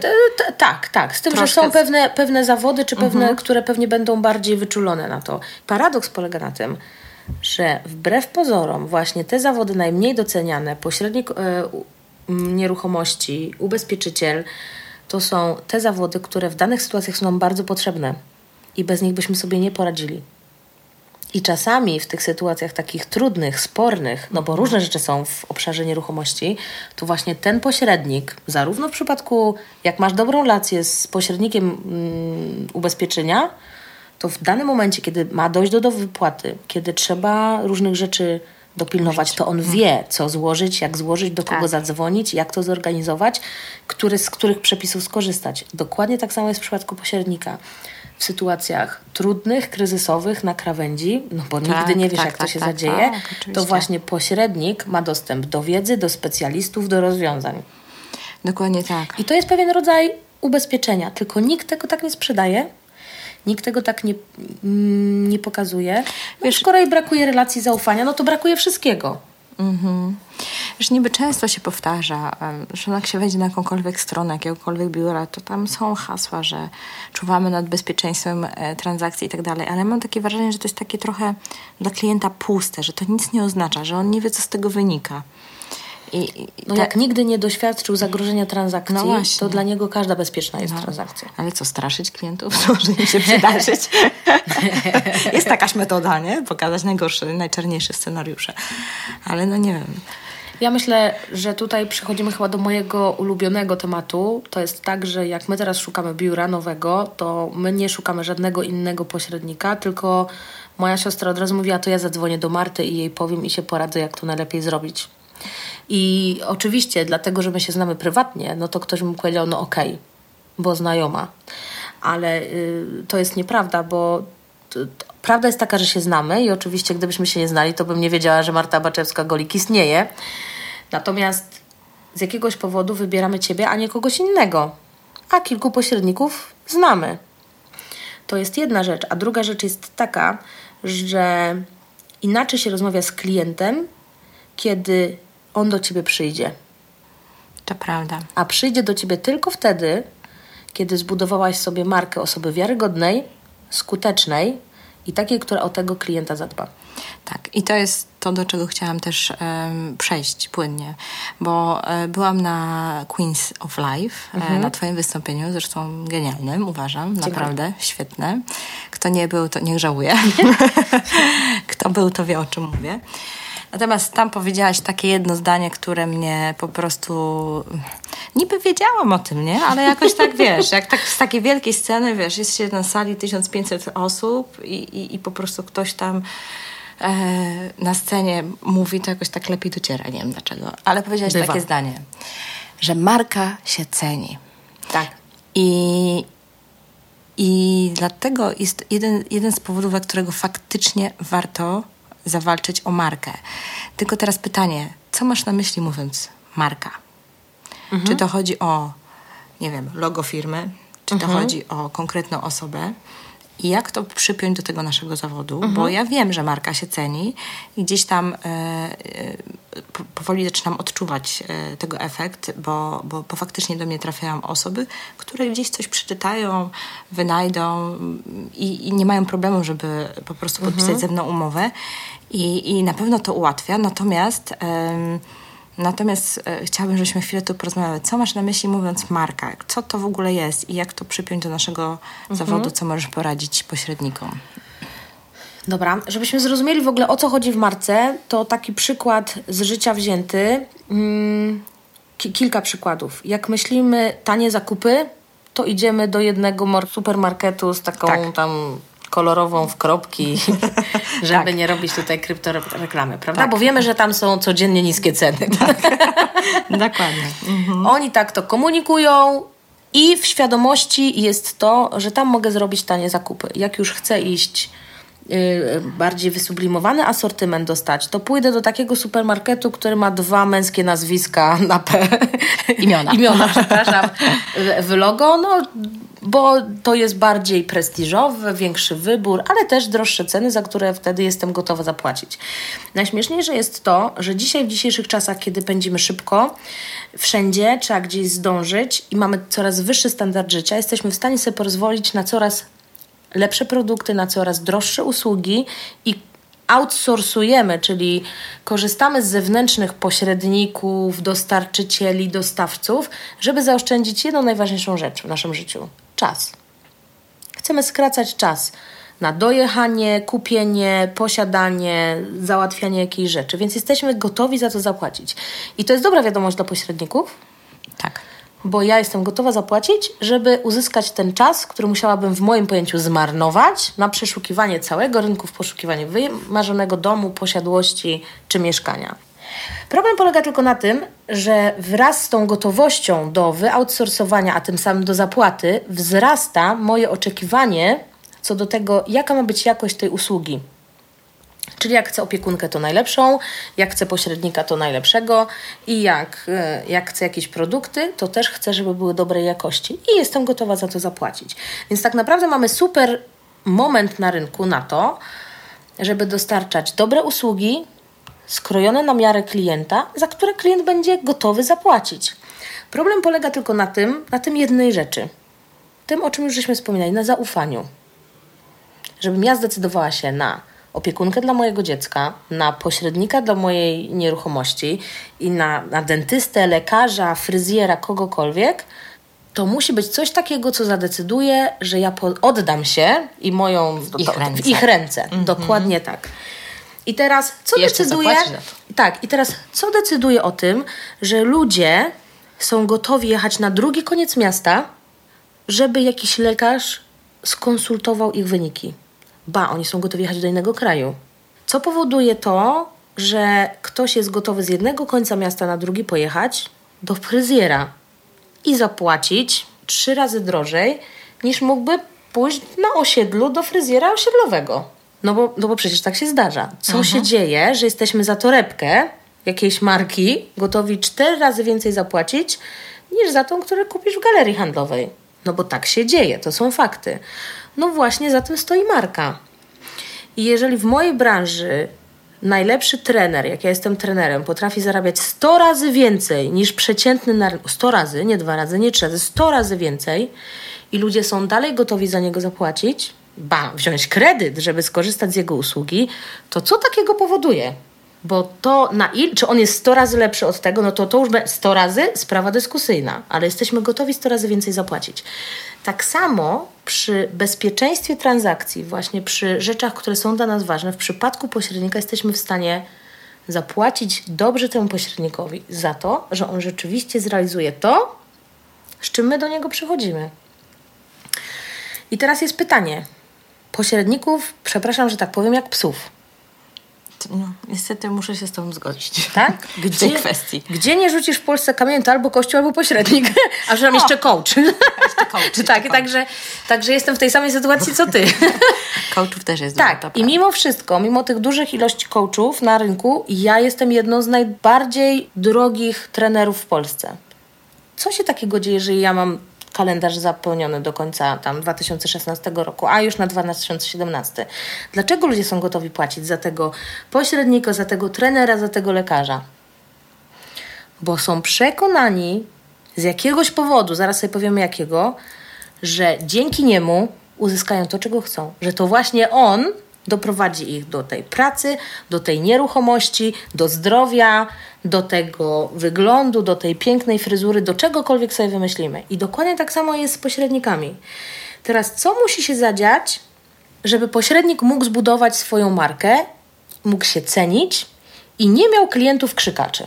tak, tak. Z tym, Troszkę że są pewne, pewne zawody, czy pewne, które pewnie będą bardziej wyczulone na to. Paradoks polega na tym, że wbrew pozorom właśnie te zawody najmniej doceniane, pośrednik e, nieruchomości, ubezpieczyciel, to są te zawody, które w danych sytuacjach są nam bardzo potrzebne i bez nich byśmy sobie nie poradzili. I czasami w tych sytuacjach takich trudnych, spornych, no bo różne rzeczy są w obszarze nieruchomości, to właśnie ten pośrednik, zarówno w przypadku, jak masz dobrą relację z pośrednikiem mm, ubezpieczenia, to w danym momencie, kiedy ma dojść do, do wypłaty, kiedy trzeba różnych rzeczy dopilnować, to on wie, co złożyć, jak złożyć, do kogo Tak. zadzwonić, jak to zorganizować, który, z których przepisów skorzystać. Dokładnie tak samo jest w przypadku pośrednika. W sytuacjach trudnych, kryzysowych, na krawędzi, no bo Tak, nigdy nie wiesz, tak, jak to tak, się tak, zadzieje, tak, to właśnie pośrednik ma dostęp do wiedzy, do specjalistów, do rozwiązań. Dokładnie tak. I to jest pewien rodzaj ubezpieczenia, tylko nikt tego tak nie sprzedaje. Nikt tego tak nie, mm, nie pokazuje. Wiesz, z kolei brakuje relacji zaufania, no to brakuje wszystkiego. Mhm. Wiesz, niby często się powtarza, że jak się wejdzie na jakąkolwiek stronę, jakiegokolwiek biura, to tam są hasła, że czuwamy nad bezpieczeństwem e, transakcji i tak dalej, ale mam takie wrażenie, że to jest takie trochę dla klienta puste, że to nic nie oznacza, że on nie wie, co z tego wynika. I, i No te- jak nigdy nie doświadczył zagrożenia transakcji, No to dla niego każda bezpieczna jest No. transakcja. Ale co, straszyć klientów? To może im się przydarzyć. Jest jakaś metoda, nie? Pokazać najgorsze, najczarniejsze scenariusze. Ale no nie wiem. Ja myślę, że tutaj przechodzimy chyba do mojego ulubionego tematu. To jest tak, że jak my teraz szukamy biura nowego, to my nie szukamy żadnego innego pośrednika, tylko moja siostra od razu mówiła, to ja zadzwonię do Marty i jej powiem i się poradzę, jak to najlepiej zrobić. I oczywiście, dlatego, że my się znamy prywatnie, no to ktoś mi powiedział, no okej, bo znajoma. Ale y, to jest nieprawda, bo t- t- prawda jest taka, że się znamy i oczywiście gdybyśmy się nie znali, to bym nie wiedziała, że Marta Baczewska-Golik istnieje. Natomiast z jakiegoś powodu wybieramy Ciebie, a nie kogoś innego. A kilku pośredników znamy. To jest jedna rzecz. A druga rzecz jest taka, że inaczej się rozmawia z klientem, kiedy on do Ciebie przyjdzie. To prawda. A przyjdzie do Ciebie tylko wtedy, kiedy zbudowałaś sobie markę osoby wiarygodnej, skutecznej i takiej, która o tego klienta zadba. Tak, i to jest to, do czego chciałam też em, przejść płynnie, bo e, byłam na Queens of Life, e, na Twoim wystąpieniu, zresztą genialnym, uważam, naprawdę świetne. Kto nie był, to niech żałuje. Kto był, to wie, o czym mówię. Natomiast tam powiedziałaś takie jedno zdanie, które mnie po prostu. Niby wiedziałam o tym, nie? Ale jakoś tak wiesz, jak tak z takiej wielkiej sceny, wiesz, jest się na sali 1500 osób i, i, i po prostu ktoś tam e, na scenie mówi, to jakoś tak lepiej dociera. Nie wiem dlaczego. Ale powiedziałaś Bywa. takie zdanie, że marka się ceni. Tak. I, I dlatego jest jeden, jeden z powodów, dla którego faktycznie warto zawalczyć o markę. Tylko teraz pytanie, co masz na myśli mówiąc marka? Czy to chodzi o, nie wiem, logo firmy? Czy to chodzi o konkretną osobę? I jak to przypiąć do tego naszego zawodu? Bo ja wiem, że marka się ceni i gdzieś tam e, e, po- powoli zaczynam odczuwać e, tego efekt, bo, bo, bo faktycznie do mnie trafiają osoby, które gdzieś coś przeczytają, wynajdą mm, i, i nie mają problemu, żeby po prostu podpisać ze mną umowę. I, I na pewno to ułatwia. Natomiast... Natomiast e, chciałabym, żebyśmy chwilę tu porozmawiały. Co masz na myśli mówiąc marka? Co to w ogóle jest i jak to przypiąć do naszego zawodu? Co możesz poradzić pośrednikom? Dobra, żebyśmy zrozumieli w ogóle o co chodzi w marce, to taki przykład z życia wzięty. Mm, ki- kilka przykładów. Jak myślimy tanie zakupy, to idziemy do jednego mar- supermarketu z taką Tak. tam kolorową w kropki, żeby Tak. nie robić tutaj kryptoreklamy, prawda? Tak. Bo wiemy, że tam są codziennie niskie ceny. Dokładnie. Oni tak to komunikują i w świadomości jest to, że tam mogę zrobić tanie zakupy. Jak już chcę iść bardziej wysublimowany asortyment dostać, to pójdę do takiego supermarketu, który ma dwa męskie nazwiska na P. Imiona. Imiona, przepraszam, w- logo, no bo to jest bardziej prestiżowe, większy wybór, ale też droższe ceny, za które wtedy jestem gotowa zapłacić. Najśmieszniejsze jest to, że dzisiaj w dzisiejszych czasach, kiedy pędzimy szybko, wszędzie trzeba gdzieś zdążyć i mamy coraz wyższy standard życia, jesteśmy w stanie sobie pozwolić na coraz lepsze produkty, na coraz droższe usługi i outsourcujemy, czyli korzystamy z zewnętrznych pośredników, dostarczycieli, dostawców, żeby zaoszczędzić jedną najważniejszą rzecz w naszym życiu czas. Chcemy skracać czas na dojechanie, kupienie, posiadanie, załatwianie jakiejś rzeczy, więc jesteśmy gotowi za to zapłacić. I to jest dobra wiadomość dla pośredników, Tak. Bo ja jestem gotowa zapłacić, żeby uzyskać ten czas, który musiałabym w moim pojęciu zmarnować na przeszukiwanie całego rynku, w poszukiwanie wymarzonego domu, posiadłości czy mieszkania. Problem polega tylko na tym, że wraz z tą gotowością do wyoutsourcowania, a tym samym do zapłaty, wzrasta moje oczekiwanie co do tego, jaka ma być jakość tej usługi. Czyli jak chcę opiekunkę, to najlepszą, jak chcę pośrednika, to najlepszego i jak, e, jak chcę jakieś produkty, to też chcę, żeby były dobrej jakości i jestem gotowa za to zapłacić. Więc tak naprawdę mamy super moment na rynku na to, żeby dostarczać dobre usługi skrojone na miarę klienta, za które klient będzie gotowy zapłacić. Problem polega tylko na tym, na tym jednej rzeczy. Tym, o czym już żeśmy wspominali, na zaufaniu. Żebym ja zdecydowała się na opiekunkę dla mojego dziecka, na pośrednika dla mojej nieruchomości i na, na dentystę, lekarza, fryzjera, kogokolwiek, to musi być coś takiego, co zadecyduje, że ja oddam się i moją w ich ręce. W ich ręce. Mm -hmm. Dokładnie tak. I teraz co Jeszcze decyduje? Tak, i teraz co decyduje o tym, że ludzie są gotowi jechać na drugi koniec miasta, żeby jakiś lekarz skonsultował ich wyniki? Ba, oni są gotowi jechać do innego kraju. Co powoduje to, że ktoś jest gotowy z jednego końca miasta na drugi pojechać do fryzjera i zapłacić trzy razy drożej, niż mógłby pójść na osiedlu do fryzjera osiedlowego. No bo, no bo przecież tak się zdarza. Co mhm. się dzieje, że jesteśmy za torebkę jakiejś marki gotowi cztery razy więcej zapłacić, niż za tą, którą kupisz w galerii handlowej? No bo tak się dzieje, to są fakty. No właśnie za tym stoi marka. I jeżeli w mojej branży najlepszy trener, jak ja jestem trenerem, potrafi zarabiać 100 razy więcej niż przeciętny na rynku, 100 razy, nie dwa razy, nie trzy razy, 100 razy więcej i ludzie są dalej gotowi za niego zapłacić, ba, wziąć kredyt, żeby skorzystać z jego usługi, to co takiego powoduje? Bo to na il, czy on jest 100 razy lepszy od tego, no to to już 100 razy sprawa dyskusyjna, ale jesteśmy gotowi 100 razy więcej zapłacić. Tak samo przy bezpieczeństwie transakcji, właśnie przy rzeczach, które są dla nas ważne, w przypadku pośrednika jesteśmy w stanie zapłacić dobrze temu pośrednikowi za to, że on rzeczywiście zrealizuje to, z czym my do niego przychodzimy. I teraz jest pytanie. Pośredników, przepraszam, że tak powiem, jak psów. No, niestety muszę się z Tobą zgodzić. Tak? Gdzie, w tej kwestii. Gdzie nie rzucisz w Polsce kamień, to albo kościół, albo pośrednik. A że tam jeszcze coach. Jeszcze coach. Jeszcze tak, coach. Także, także jestem w tej samej sytuacji, co Ty. Coachów też jest Tak. I mimo wszystko, mimo tych dużych ilości coachów na rynku, ja jestem jedną z najbardziej drogich trenerów w Polsce. Co się takiego dzieje, jeżeli ja mam kalendarz zapełniony do końca tam 2016 roku, a już na 2017. Dlaczego ludzie są gotowi płacić za tego pośrednika, za tego trenera, za tego lekarza? Bo są przekonani z jakiegoś powodu, zaraz sobie powiemy jakiego, że dzięki niemu uzyskają to, czego chcą. Że to właśnie on doprowadzi ich do tej pracy, do tej nieruchomości, do zdrowia, do tego wyglądu, do tej pięknej fryzury, do czegokolwiek sobie wymyślimy. I dokładnie tak samo jest z pośrednikami. Teraz, co musi się zadziać, żeby pośrednik mógł zbudować swoją markę, mógł się cenić i nie miał klientów krzykaczy?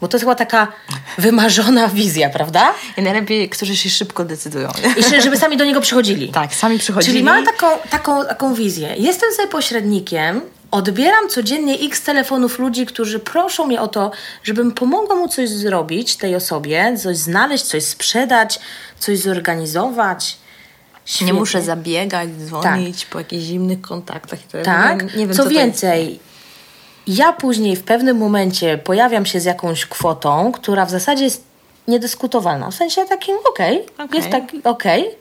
Bo to jest chyba taka wymarzona wizja, prawda? I najlepiej, którzy się szybko decydują. I żeby sami do niego przychodzili. Tak, sami przychodzili. Czyli mam taką, taką, taką wizję. Jestem sobie pośrednikiem, odbieram codziennie x telefonów ludzi, którzy proszą mnie o to, żebym pomogła mu coś zrobić tej osobie, coś znaleźć, coś sprzedać, coś zorganizować. Świetnie. Nie muszę zabiegać, dzwonić tak. po jakichś zimnych kontaktach. tak, nie, nie wiem, co, co więcej, ja później w pewnym momencie pojawiam się z jakąś kwotą, która w zasadzie jest niedyskutowalna. W sensie takim okej, okay, okay. jest taki okej. Okay.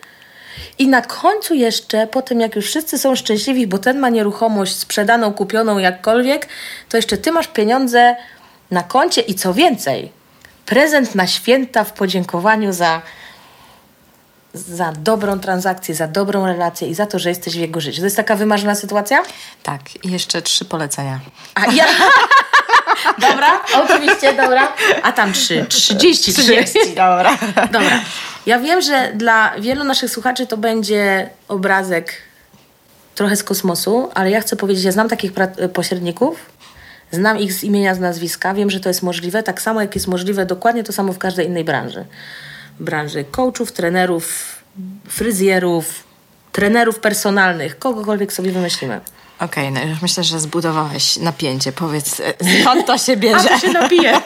I na końcu jeszcze, po tym jak już wszyscy są szczęśliwi, bo ten ma nieruchomość sprzedaną, kupioną, jakkolwiek, to jeszcze ty masz pieniądze na koncie i co więcej, prezent na święta w podziękowaniu za, za dobrą transakcję, za dobrą relację i za to, że jesteś w jego życiu. To jest taka wymarzona sytuacja? Tak, i jeszcze trzy polecenia. A ja... Dobra, oczywiście, dobra. A tam trzy, trzydzieści. Trzydzieści, dobra. Dobra. Ja wiem, że dla wielu naszych słuchaczy to będzie obrazek trochę z kosmosu, ale ja chcę powiedzieć, ja znam takich pośredników, znam ich z imienia, z nazwiska, wiem, że to jest możliwe, tak samo jak jest możliwe dokładnie to samo w każdej innej branży. Branży coachów, trenerów, fryzjerów, trenerów personalnych, kogokolwiek sobie wymyślimy. Okej, okay, no już myślę, że zbudowałeś napięcie. Powiedz, skąd to się bierze? A, to się napije.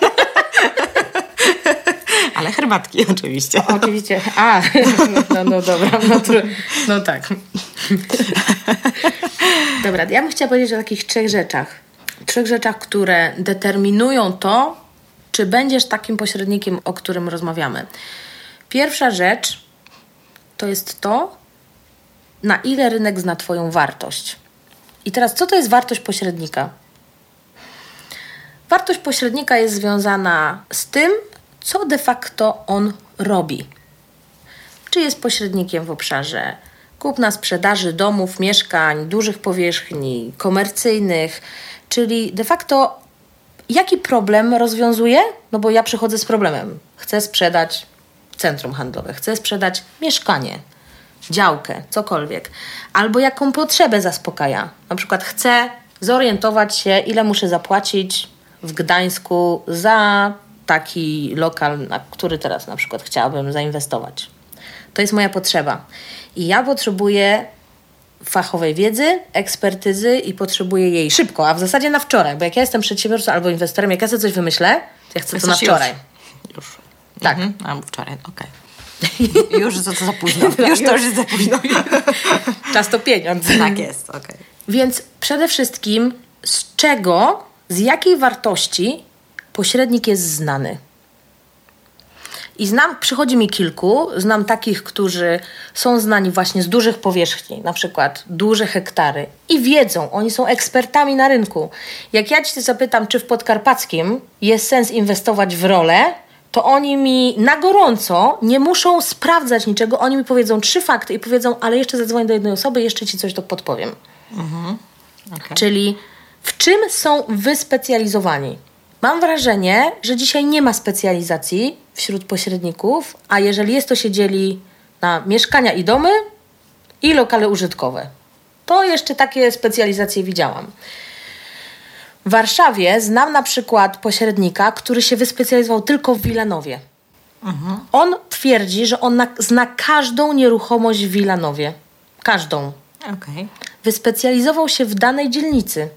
Ale herbatki oczywiście. O, oczywiście. A, no, no dobra. No, to, no tak. Dobra, ja bym chciała powiedzieć o takich trzech rzeczach. Trzech rzeczach, które determinują to, czy będziesz takim pośrednikiem, o którym rozmawiamy. Pierwsza rzecz to jest to, na ile rynek zna Twoją wartość. I teraz, co to jest wartość pośrednika? Wartość pośrednika jest związana z tym, co de facto on robi. Czy jest pośrednikiem w obszarze kupna, sprzedaży domów, mieszkań, dużych powierzchni, komercyjnych, czyli de facto jaki problem rozwiązuje? No bo ja przychodzę z problemem. Chcę sprzedać centrum handlowe, chcę sprzedać mieszkanie, działkę, cokolwiek. Albo jaką potrzebę zaspokaja. Na przykład chcę zorientować się, ile muszę zapłacić w Gdańsku za taki lokal, na który teraz na przykład chciałabym zainwestować. To jest moja potrzeba. I ja potrzebuję fachowej wiedzy, ekspertyzy i potrzebuję jej szybko, a w zasadzie na wczoraj, bo jak ja jestem przedsiębiorcą albo inwestorem, jak ja sobie coś wymyślę, to ja chcę to na wczoraj. Już. już. Tak. Mhm. A wczoraj, okej. Okay. już to, to za późno. Już to już jest za późno. Czas to pieniądz. Tak jest, okej. Okay. Więc przede wszystkim z czego, z jakiej wartości pośrednik jest znany? I znam, przychodzi mi kilku, znam takich, którzy są znani właśnie z dużych powierzchni, na przykład duże hektary i wiedzą, oni są ekspertami na rynku. Jak ja Cię zapytam, czy w Podkarpackim jest sens inwestować w rolę, to oni mi na gorąco nie muszą sprawdzać niczego, oni mi powiedzą trzy fakty i powiedzą, ale jeszcze zadzwonię do jednej osoby, jeszcze Ci coś to podpowiem. Mhm. Okay. Czyli w czym są wyspecjalizowani? Mam wrażenie, że dzisiaj nie ma specjalizacji wśród pośredników, a jeżeli jest, to się dzieli na mieszkania i domy i lokale użytkowe. To jeszcze takie specjalizacje widziałam. W Warszawie znam na przykład pośrednika, który się wyspecjalizował tylko w Wilanowie. Mhm. On twierdzi, że on zna każdą nieruchomość w Wilanowie. Każdą. Okay. Wyspecjalizował się w danej dzielnicy.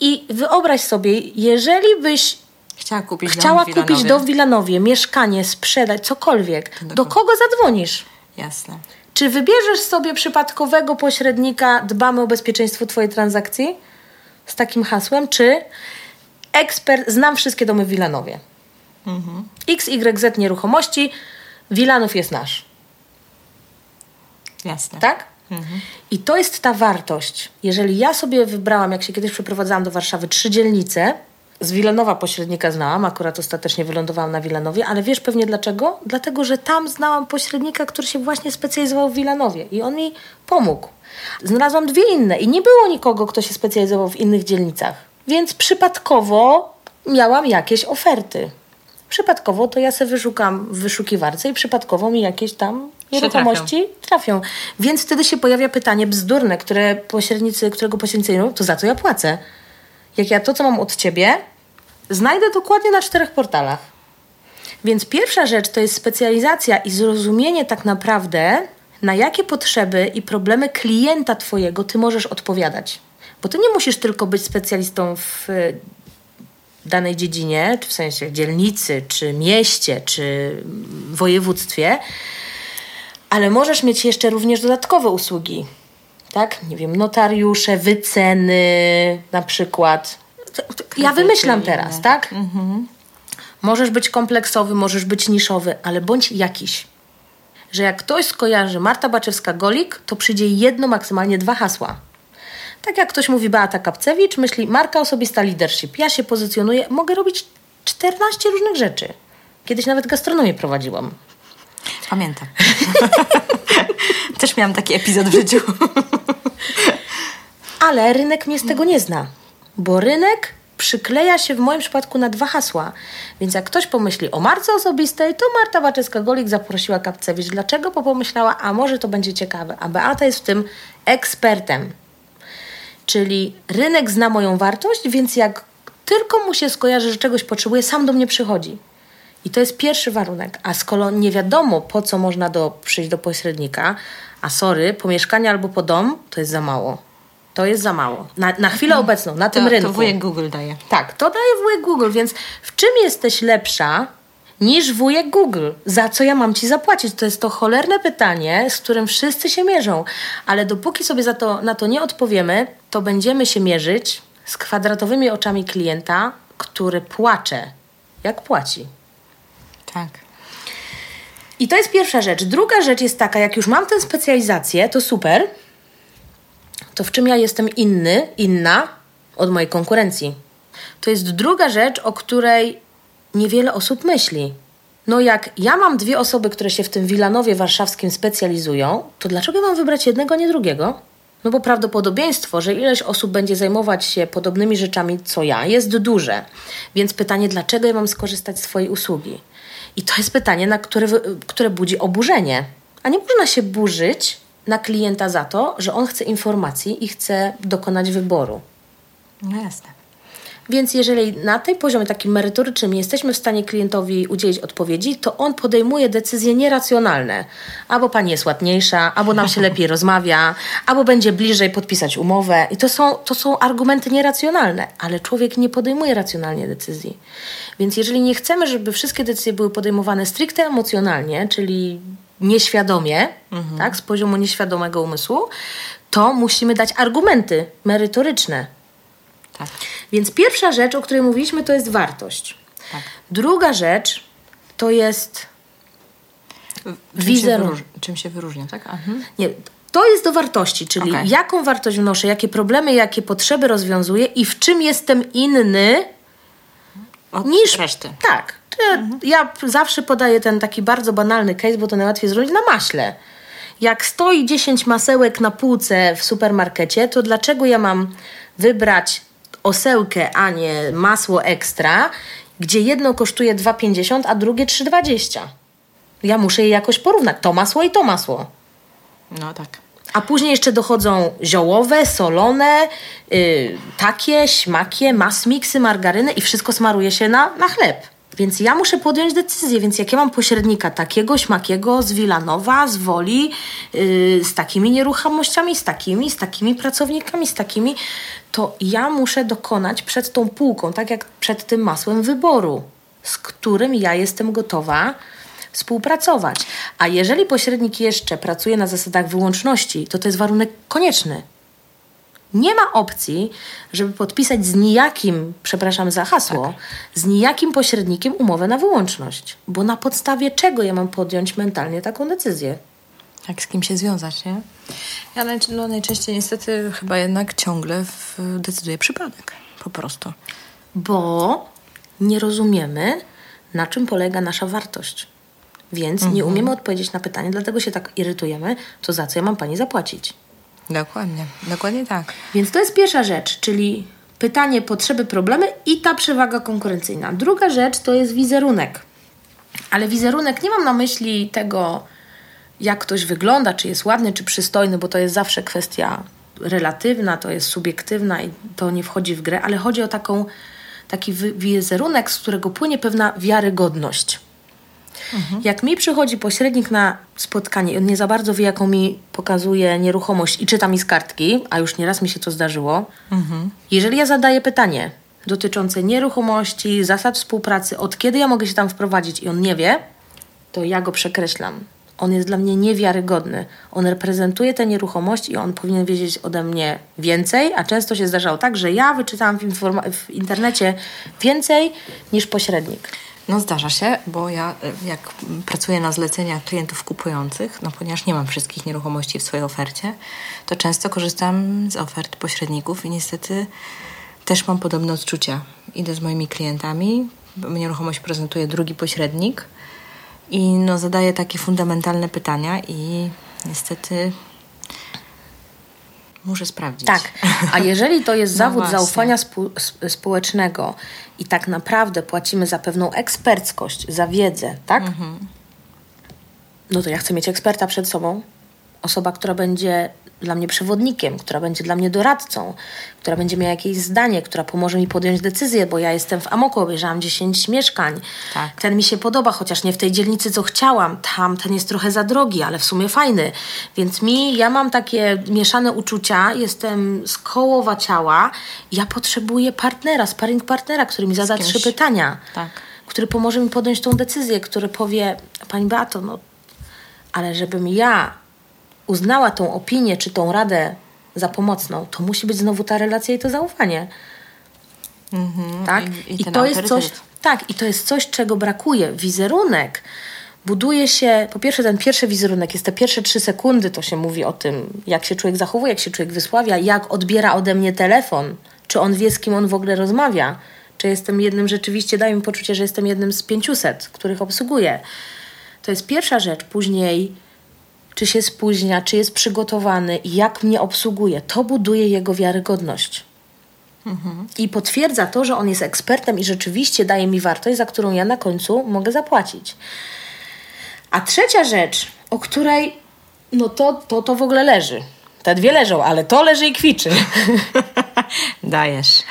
I wyobraź sobie, jeżeli byś Chciała kupić, chciała dom kupić do Wilanowie mieszkanie, sprzedać, cokolwiek, do, do kogo zadzwonisz? Jasne. Czy wybierzesz sobie przypadkowego pośrednika, dbamy o bezpieczeństwo Twojej transakcji z takim hasłem, czy ekspert, znam wszystkie domy w Wilanowie. Mhm. XYZ nieruchomości, Wilanów jest nasz. Jasne. Tak? Mhm. I to jest ta wartość. Jeżeli ja sobie wybrałam, jak się kiedyś przeprowadzałam do Warszawy, trzy dzielnice, z Wilanowa pośrednika znałam, akurat ostatecznie wylądowałam na Wilanowie, ale wiesz pewnie dlaczego? Dlatego, że tam znałam pośrednika, który się właśnie specjalizował w Wilanowie i on mi pomógł. Znalazłam dwie inne i nie było nikogo, kto się specjalizował w innych dzielnicach. Więc przypadkowo miałam jakieś oferty. Przypadkowo to ja sobie wyszukam w wyszukiwarce i przypadkowo mi jakieś tam nieruchomości trafią. trafią. Więc wtedy się pojawia pytanie bzdurne, które pośrednicy, którego pośrednicy to za co ja płacę? Jak ja to, co mam od ciebie, znajdę dokładnie na czterech portalach. Więc pierwsza rzecz to jest specjalizacja i zrozumienie tak naprawdę, na jakie potrzeby i problemy klienta Twojego Ty możesz odpowiadać. Bo Ty nie musisz tylko być specjalistą w danej dziedzinie, czy w sensie dzielnicy, czy mieście, czy województwie, ale możesz mieć jeszcze również dodatkowe usługi. Tak? Nie wiem, notariusze, wyceny na przykład. Ja wymyślam teraz, tak? Mhm. Możesz być kompleksowy, możesz być niszowy, ale bądź jakiś. Że jak ktoś skojarzy Marta Baczewska-Golik, to przyjdzie jedno, maksymalnie dwa hasła. Tak jak ktoś mówi Beata Kapcewicz, myśli marka osobista leadership. Ja się pozycjonuję, mogę robić 14 różnych rzeczy. Kiedyś nawet gastronomię prowadziłam. Pamiętam. Też miałam taki epizod w życiu. Ale rynek mnie z tego nie zna, bo rynek przykleja się w moim przypadku na dwa hasła. Więc jak ktoś pomyśli o marce osobistej, to Marta Baczewska-Golik zaprosiła Kapcewicz. Dlaczego? Bo pomyślała, a może to będzie ciekawe. A Beata jest w tym ekspertem. Czyli rynek zna moją wartość, więc jak tylko mu się skojarzy, że czegoś potrzebuje, sam do mnie przychodzi. I to jest pierwszy warunek. A skoro nie wiadomo, po co można do, przyjść do pośrednika, a sorry, po mieszkanie albo po dom, to jest za mało. To jest za mało. Na, na chwilę obecną, na tym to, rynku. To wujek Google daje. Tak, to daje wujek Google, więc w czym jesteś lepsza niż wujek Google? Za co ja mam ci zapłacić? To jest to cholerne pytanie, z którym wszyscy się mierzą. Ale dopóki sobie za to, na to nie odpowiemy, to będziemy się mierzyć z kwadratowymi oczami klienta, który płacze, jak płaci. Tak. I to jest pierwsza rzecz. Druga rzecz jest taka, jak już mam tę specjalizację, to super. To w czym ja jestem inny, inna od mojej konkurencji? To jest druga rzecz, o której niewiele osób myśli. No jak ja mam dwie osoby, które się w tym Wilanowie warszawskim specjalizują, to dlaczego mam wybrać jednego, nie drugiego? No bo prawdopodobieństwo, że ileś osób będzie zajmować się podobnymi rzeczami co ja, jest duże. Więc pytanie, dlaczego ja mam skorzystać z swojej usługi? I to jest pytanie, na które, które budzi oburzenie. A nie można się burzyć na klienta za to, że on chce informacji i chce dokonać wyboru. No jasne. Więc jeżeli na tej poziomie takim merytorycznym nie jesteśmy w stanie klientowi udzielić odpowiedzi, to on podejmuje decyzje nieracjonalne. Albo pani jest ładniejsza, albo nam się lepiej rozmawia, albo będzie bliżej podpisać umowę. I to są, to są argumenty nieracjonalne, ale człowiek nie podejmuje racjonalnie decyzji. Więc jeżeli nie chcemy, żeby wszystkie decyzje były podejmowane stricte emocjonalnie, czyli nieświadomie, mhm. tak, z poziomu nieświadomego umysłu, to musimy dać argumenty merytoryczne. Tak. Więc pierwsza rzecz, o której mówiliśmy, to jest wartość. Tak. Druga rzecz to jest wizerunek. Czym się wyróżnia, tak? Mhm. Nie, to jest do wartości, czyli okay. jaką wartość wnoszę, jakie problemy, jakie potrzeby rozwiązuję i w czym jestem inny Od niż reszty. Tak. Mhm. Ja zawsze podaję ten taki bardzo banalny case, bo to najłatwiej zrobić na maśle. Jak stoi 10 masełek na półce w supermarkecie, to dlaczego ja mam wybrać osełkę, a nie masło ekstra, gdzie jedno kosztuje 2,50, a drugie 3,20. Ja muszę je jakoś porównać. To masło i to masło. No tak. A później jeszcze dochodzą ziołowe, solone, yy, takie, śmakie, masmiksy, margaryny i wszystko smaruje się na, na chleb. Więc ja muszę podjąć decyzję, więc jak ja mam pośrednika takiego, śmakiego, z Wilanowa, z Woli, yy, z takimi nieruchomościami, z takimi, z takimi pracownikami, z takimi, to ja muszę dokonać przed tą półką, tak jak przed tym masłem wyboru, z którym ja jestem gotowa współpracować. A jeżeli pośrednik jeszcze pracuje na zasadach wyłączności, to to jest warunek konieczny. Nie ma opcji, żeby podpisać z nijakim, przepraszam za hasło, tak. z nijakim pośrednikiem umowę na wyłączność. Bo na podstawie czego ja mam podjąć mentalnie taką decyzję? Jak z kim się związać, nie? Ja naj, no, najczęściej niestety chyba jednak ciągle w, decyduję przypadek. Po prostu. Bo nie rozumiemy, na czym polega nasza wartość. Więc mhm. nie umiemy odpowiedzieć na pytanie, dlatego się tak irytujemy, to za co ja mam pani zapłacić? Dokładnie, dokładnie tak. Więc to jest pierwsza rzecz, czyli pytanie, potrzeby, problemy i ta przewaga konkurencyjna. Druga rzecz to jest wizerunek. Ale wizerunek nie mam na myśli tego, jak ktoś wygląda, czy jest ładny, czy przystojny, bo to jest zawsze kwestia relatywna, to jest subiektywna i to nie wchodzi w grę, ale chodzi o taką, taki wizerunek, z którego płynie pewna wiarygodność. Mhm. Jak mi przychodzi pośrednik na spotkanie i on nie za bardzo wie, jaką mi pokazuje nieruchomość i czyta mi z kartki, a już nieraz mi się to zdarzyło, mhm. jeżeli ja zadaję pytanie dotyczące nieruchomości, zasad współpracy, od kiedy ja mogę się tam wprowadzić i on nie wie, to ja go przekreślam. On jest dla mnie niewiarygodny. On reprezentuje tę nieruchomość i on powinien wiedzieć ode mnie więcej, a często się zdarzało tak, że ja wyczytałam w, w internecie więcej niż pośrednik. No zdarza się, bo ja e, jak pracuję na zlecenia klientów kupujących, no ponieważ nie mam wszystkich nieruchomości w swojej ofercie, to często korzystam z ofert pośredników i niestety też mam podobne odczucia. Idę z moimi klientami, nieruchomość prezentuje drugi pośrednik i no zadaję takie fundamentalne pytania i niestety Muszę sprawdzić. Tak, a jeżeli to jest no zawód zaufania spu społecznego i tak naprawdę płacimy za pewną eksperckość, za wiedzę, tak? Mhm. No to ja chcę mieć eksperta przed sobą. Osoba, która będzie dla mnie przewodnikiem, która będzie dla mnie doradcą, która będzie miała jakieś zdanie, która pomoże mi podjąć decyzję, bo ja jestem w Amoku, obejrzałam 10 mieszkań. Tak. Ten mi się podoba, chociaż nie w tej dzielnicy, co chciałam. Tam ten jest trochę za drogi, ale w sumie fajny. Więc mi, ja mam takie mieszane uczucia, jestem z kołowa ciała. Ja potrzebuję partnera, sparring partnera, który mi zada trzy pytania. Tak. Który pomoże mi podjąć tą decyzję, który powie, Pani Beato, no ale żebym ja uznała tą opinię czy tą radę za pomocną, to musi być znowu ta relacja i to zaufanie. Mhm. Tak? I, i, I to jest coś, tak, i to jest coś, czego brakuje. Wizerunek buduje się, po pierwsze ten pierwszy wizerunek jest te pierwsze trzy sekundy, to się mówi o tym, jak się człowiek zachowuje, jak się człowiek wysławia, jak odbiera ode mnie telefon, Czy on wie, z kim on w ogóle rozmawia? Czy jestem jednym rzeczywiście, daje mi poczucie, że jestem jednym z 500, których obsługuję. To jest pierwsza rzecz. Później, czy się spóźnia, czy jest przygotowany, jak mnie obsługuje. To buduje jego wiarygodność. Mhm. I potwierdza to, że on jest ekspertem i rzeczywiście daje mi wartość, za którą ja na końcu mogę zapłacić. A trzecia rzecz, o której no to, to, to w ogóle leży. Te dwie leżą, ale to leży i kwiczy. Dajesz.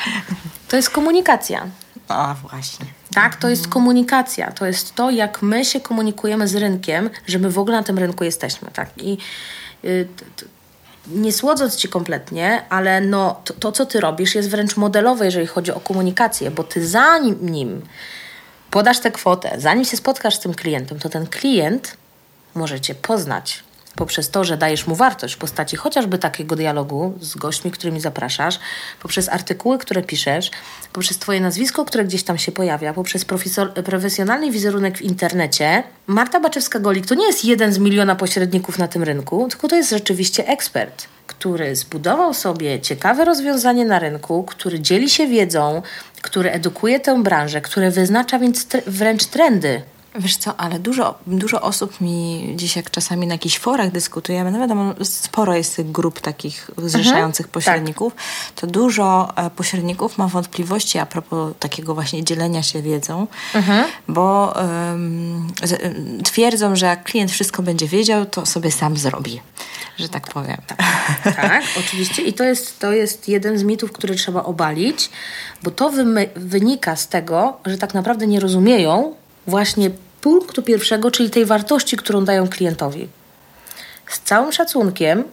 To jest komunikacja. A właśnie. Tak, to jest komunikacja. To jest to, jak my się komunikujemy z rynkiem, że my w ogóle na tym rynku jesteśmy. Tak? I y, nie słodząc ci kompletnie, ale no, to, to, co ty robisz, jest wręcz modelowe, jeżeli chodzi o komunikację, bo ty zanim podasz tę kwotę, zanim się spotkasz z tym klientem, to ten klient może cię poznać poprzez to, że dajesz mu wartość w postaci chociażby takiego dialogu z gośćmi, którymi zapraszasz, poprzez artykuły, które piszesz, poprzez Twoje nazwisko, które gdzieś tam się pojawia, poprzez profesjonalny wizerunek w internecie. Marta Baczewska-Golik to nie jest jeden z miliona pośredników na tym rynku, tylko to jest rzeczywiście ekspert, który zbudował sobie ciekawe rozwiązanie na rynku, który dzieli się wiedzą, który edukuje tę branżę, który wyznacza więc wręcz trendy Wiesz co, ale dużo, dużo osób mi dziś, jak czasami na jakichś forach dyskutujemy, no wiadomo, sporo jest tych grup takich zrzeszających mhm, pośredników, tak. to dużo e, pośredników ma wątpliwości a propos takiego właśnie dzielenia się wiedzą, mhm. bo um, twierdzą, że jak klient wszystko będzie wiedział, to sobie sam zrobi, że tak powiem. Tak, tak oczywiście. I to jest, to jest jeden z mitów, który trzeba obalić, bo to wynika z tego, że tak naprawdę nie rozumieją, właśnie punktu pierwszego, czyli tej wartości, którą dają klientowi. Z całym szacunkiem,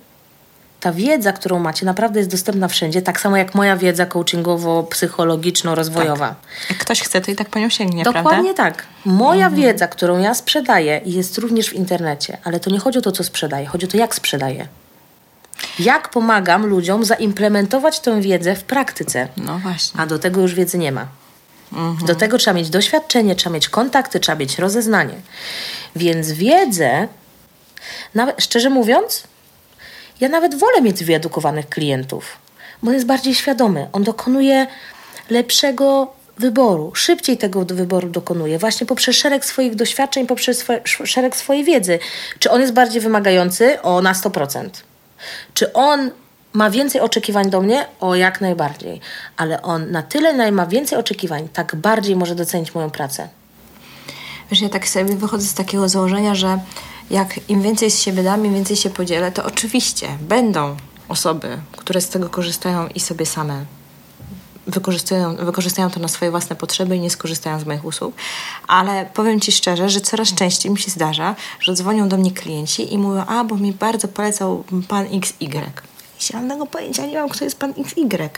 ta wiedza, którą macie, naprawdę jest dostępna wszędzie, tak samo jak moja wiedza coachingowo-psychologiczno-rozwojowa. Tak. Jak ktoś chce, to i tak po nią sięgnie, Dokładnie prawda? tak. Moja mhm. wiedza, którą ja sprzedaję, jest również w internecie, ale to nie chodzi o to, co sprzedaję, chodzi o to, jak sprzedaję. Jak pomagam ludziom zaimplementować tę wiedzę w praktyce. No właśnie. A do tego już wiedzy nie ma. Mhm. Do tego trzeba mieć doświadczenie, trzeba mieć kontakty, trzeba mieć rozeznanie. Więc wiedzę, nawet, szczerze mówiąc, ja nawet wolę mieć wyedukowanych klientów, bo jest bardziej świadomy. On dokonuje lepszego wyboru, szybciej tego wyboru dokonuje, właśnie poprzez szereg swoich doświadczeń, poprzez szereg swojej wiedzy. Czy on jest bardziej wymagający? O, na 100%. Czy on ma więcej oczekiwań do mnie? O, jak najbardziej. Ale on na tyle ma więcej oczekiwań, tak bardziej może docenić moją pracę. Wiesz, ja tak sobie wychodzę z takiego założenia, że jak im więcej z siebie dam, im więcej się podzielę, to oczywiście będą osoby, które z tego korzystają i sobie same wykorzystują, wykorzystają to na swoje własne potrzeby i nie skorzystają z moich usług. Ale powiem Ci szczerze, że coraz częściej mi się zdarza, że dzwonią do mnie klienci i mówią, a bo mi bardzo polecał pan XY. Zielonego pojęcia nie mam, kto jest pan XY.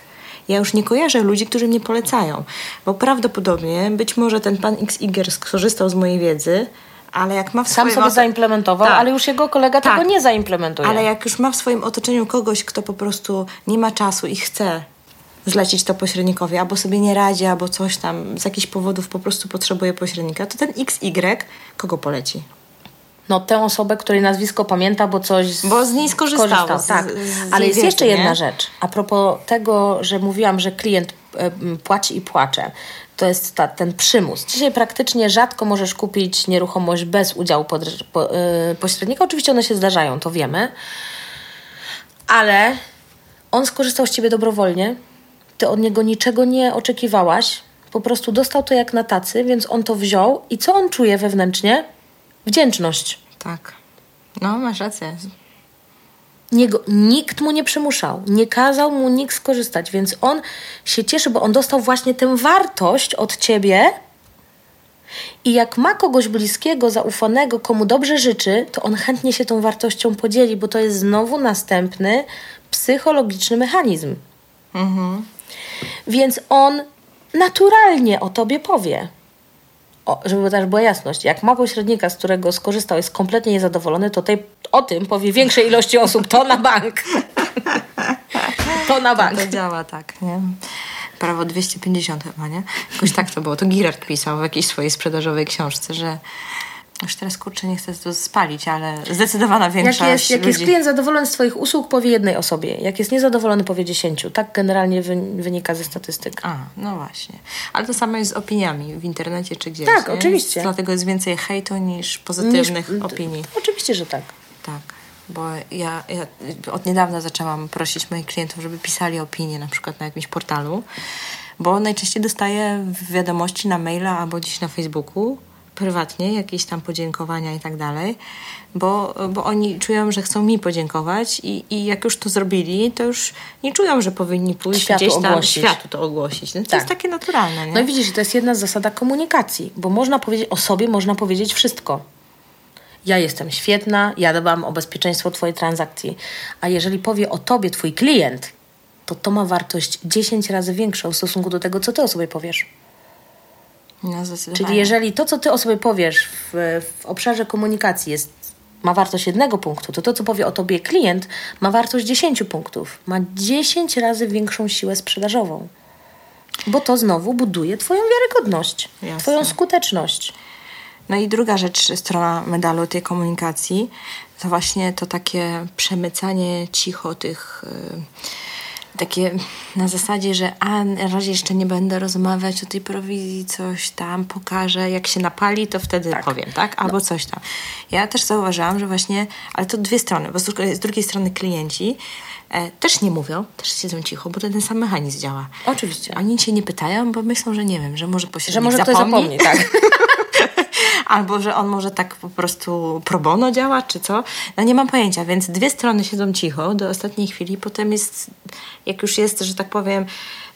Ja już nie kojarzę ludzi, którzy mnie polecają, bo prawdopodobnie być może ten pan XY skorzystał z mojej wiedzy, ale jak ma w Sam sobie zaimplementował, tak. ale już jego kolega tak. tego nie zaimplementuje. Ale jak już ma w swoim otoczeniu kogoś, kto po prostu nie ma czasu i chce zlecić to pośrednikowi, albo sobie nie radzi, albo coś tam z jakichś powodów po prostu potrzebuje pośrednika, to ten XY kogo poleci? No, tę osobę, której nazwisko pamięta, bo coś. Bo z niej skorzystał. tak. Z, z Ale jest wiedzy, jeszcze jedna nie? rzecz. A propos tego, że mówiłam, że klient e, płaci i płacze. To jest ta, ten przymus. Dzisiaj praktycznie rzadko możesz kupić nieruchomość bez udziału pod, po, e, pośrednika. Oczywiście one się zdarzają, to wiemy. Ale on skorzystał z ciebie dobrowolnie. Ty od niego niczego nie oczekiwałaś. Po prostu dostał to jak na tacy, więc on to wziął. I co on czuje wewnętrznie? Wdzięczność. Tak. No, masz rację. Nikt mu nie przymuszał, nie kazał mu nikt skorzystać, więc on się cieszy, bo on dostał właśnie tę wartość od ciebie. I jak ma kogoś bliskiego, zaufanego, komu dobrze życzy, to on chętnie się tą wartością podzieli, bo to jest znowu następny psychologiczny mechanizm. Mhm. Więc on naturalnie o tobie powie o, żeby też była jasność, jak ma pośrednika, z którego skorzystał, jest kompletnie niezadowolony, to tej, o tym powie większej ilości osób, to na bank. to na bank. To, to działa tak, nie? Prawo 250 chyba, nie? Jakoś tak to było. To Girard pisał w jakiejś swojej sprzedażowej książce, że Już teraz kurczę, nie chcę to spalić, ale zdecydowana większość Jak jest, jak ludzi... jest klient zadowolony z Twoich usług, powie jednej osobie. Jak jest niezadowolony, powie dziesięciu. Tak generalnie wy, wynika ze statystyk. A, no właśnie. Ale to samo jest z opiniami w internecie czy gdzieś. Tak, nie? oczywiście. Dlatego jest więcej hejtu niż pozytywnych Niż- opinii. Oczywiście, że tak. Tak, bo ja, ja od niedawna zaczęłam prosić moich klientów, żeby pisali opinie na przykład na jakimś portalu, bo najczęściej dostaję wiadomości na maila albo gdzieś na Facebooku prywatnie, jakieś tam podziękowania i tak dalej, bo, bo oni czują, że chcą mi podziękować i, i jak już to zrobili, to już nie czują, że powinni pójść Światu gdzieś tam ogłosić. światu to ogłosić. No, to Tak. jest takie naturalne, nie? No i widzisz, to jest jedna z zasad komunikacji, bo można powiedzieć o sobie, można powiedzieć wszystko. Ja jestem świetna, ja dbam o bezpieczeństwo Twojej transakcji. A jeżeli powie o Tobie Twój klient, to to ma wartość 10 razy większą w stosunku do tego, co Ty o sobie powiesz. No. Czyli jeżeli to, co Ty o sobie powiesz w, w obszarze komunikacji jest, ma wartość jednego punktu, to to, co powie o Tobie klient, ma wartość 10 punktów. Ma 10 razy większą siłę sprzedażową. Bo to znowu buduje Twoją wiarygodność, Jasne. Twoją skuteczność. No i druga rzecz, strona medalu tej komunikacji, to właśnie to takie przemycanie cicho tych... y, takie na zasadzie, że a na razie jeszcze nie będę rozmawiać o tej prowizji, coś tam pokażę, jak się napali, to wtedy powiem, tak? Albo coś tam. Ja też zauważyłam, że właśnie, ale to dwie strony, bo z drugiej, strony klienci też nie mówią, też siedzą cicho, bo ten sam mechanizm działa. Oczywiście. Oni cię nie pytają, bo myślą, że nie wiem, że może pośrednik Że może ktoś zapomni. zapomni, tak. Albo, że on może tak po prostu pro bono działa, czy co? No nie mam pojęcia, więc dwie strony siedzą cicho do ostatniej chwili, potem jest, jak już jest, że tak powiem,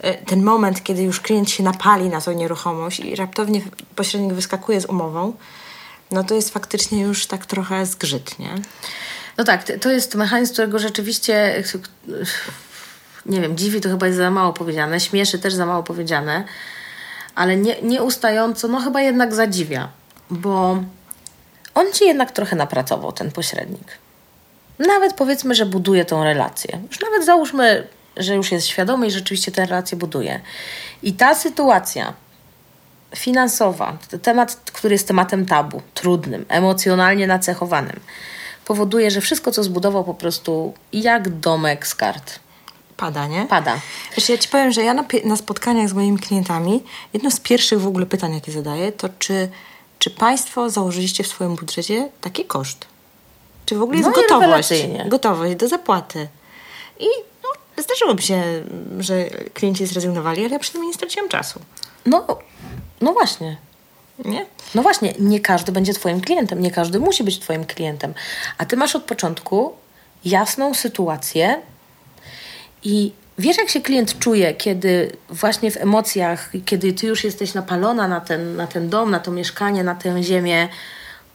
e, ten moment, kiedy już klient się napali na tą nieruchomość i raptownie pośrednik wyskakuje z umową, no to jest faktycznie już tak trochę zgrzyt, nie? No tak, to jest mechanizm, którego rzeczywiście, nie wiem, dziwi to chyba jest za mało powiedziane, śmieszy też za mało powiedziane, ale nie, nieustająco, no chyba jednak zadziwia, bo on ci jednak trochę napracował, ten pośrednik. Nawet powiedzmy, że buduje tą relację. Już nawet załóżmy, że już jest świadomy i rzeczywiście tę relację buduje. I ta sytuacja finansowa, temat, który jest tematem tabu, trudnym, emocjonalnie nacechowanym, powoduje, że wszystko, co zbudował, po prostu jak domek z kart. Pada, nie? Pada. Wiesz, ja ci powiem, że ja na, na spotkaniach z moimi klientami, jedno z pierwszych w ogóle pytań, jakie zadaję, to czy, czy Państwo założyliście w swoim budżecie taki koszt? Czy w ogóle jest No gotowość, gotowość do zapłaty? I no, zdarzyło mi się, że klienci zrezygnowali, ale ja przynajmniej nie straciłam czasu. No, no właśnie. Nie? No właśnie, nie każdy będzie Twoim klientem, nie każdy musi być Twoim klientem. A Ty masz od początku jasną sytuację i wiesz, jak się klient czuje, kiedy właśnie w emocjach, kiedy Ty już jesteś napalona na ten, na ten dom, na to mieszkanie, na tę ziemię,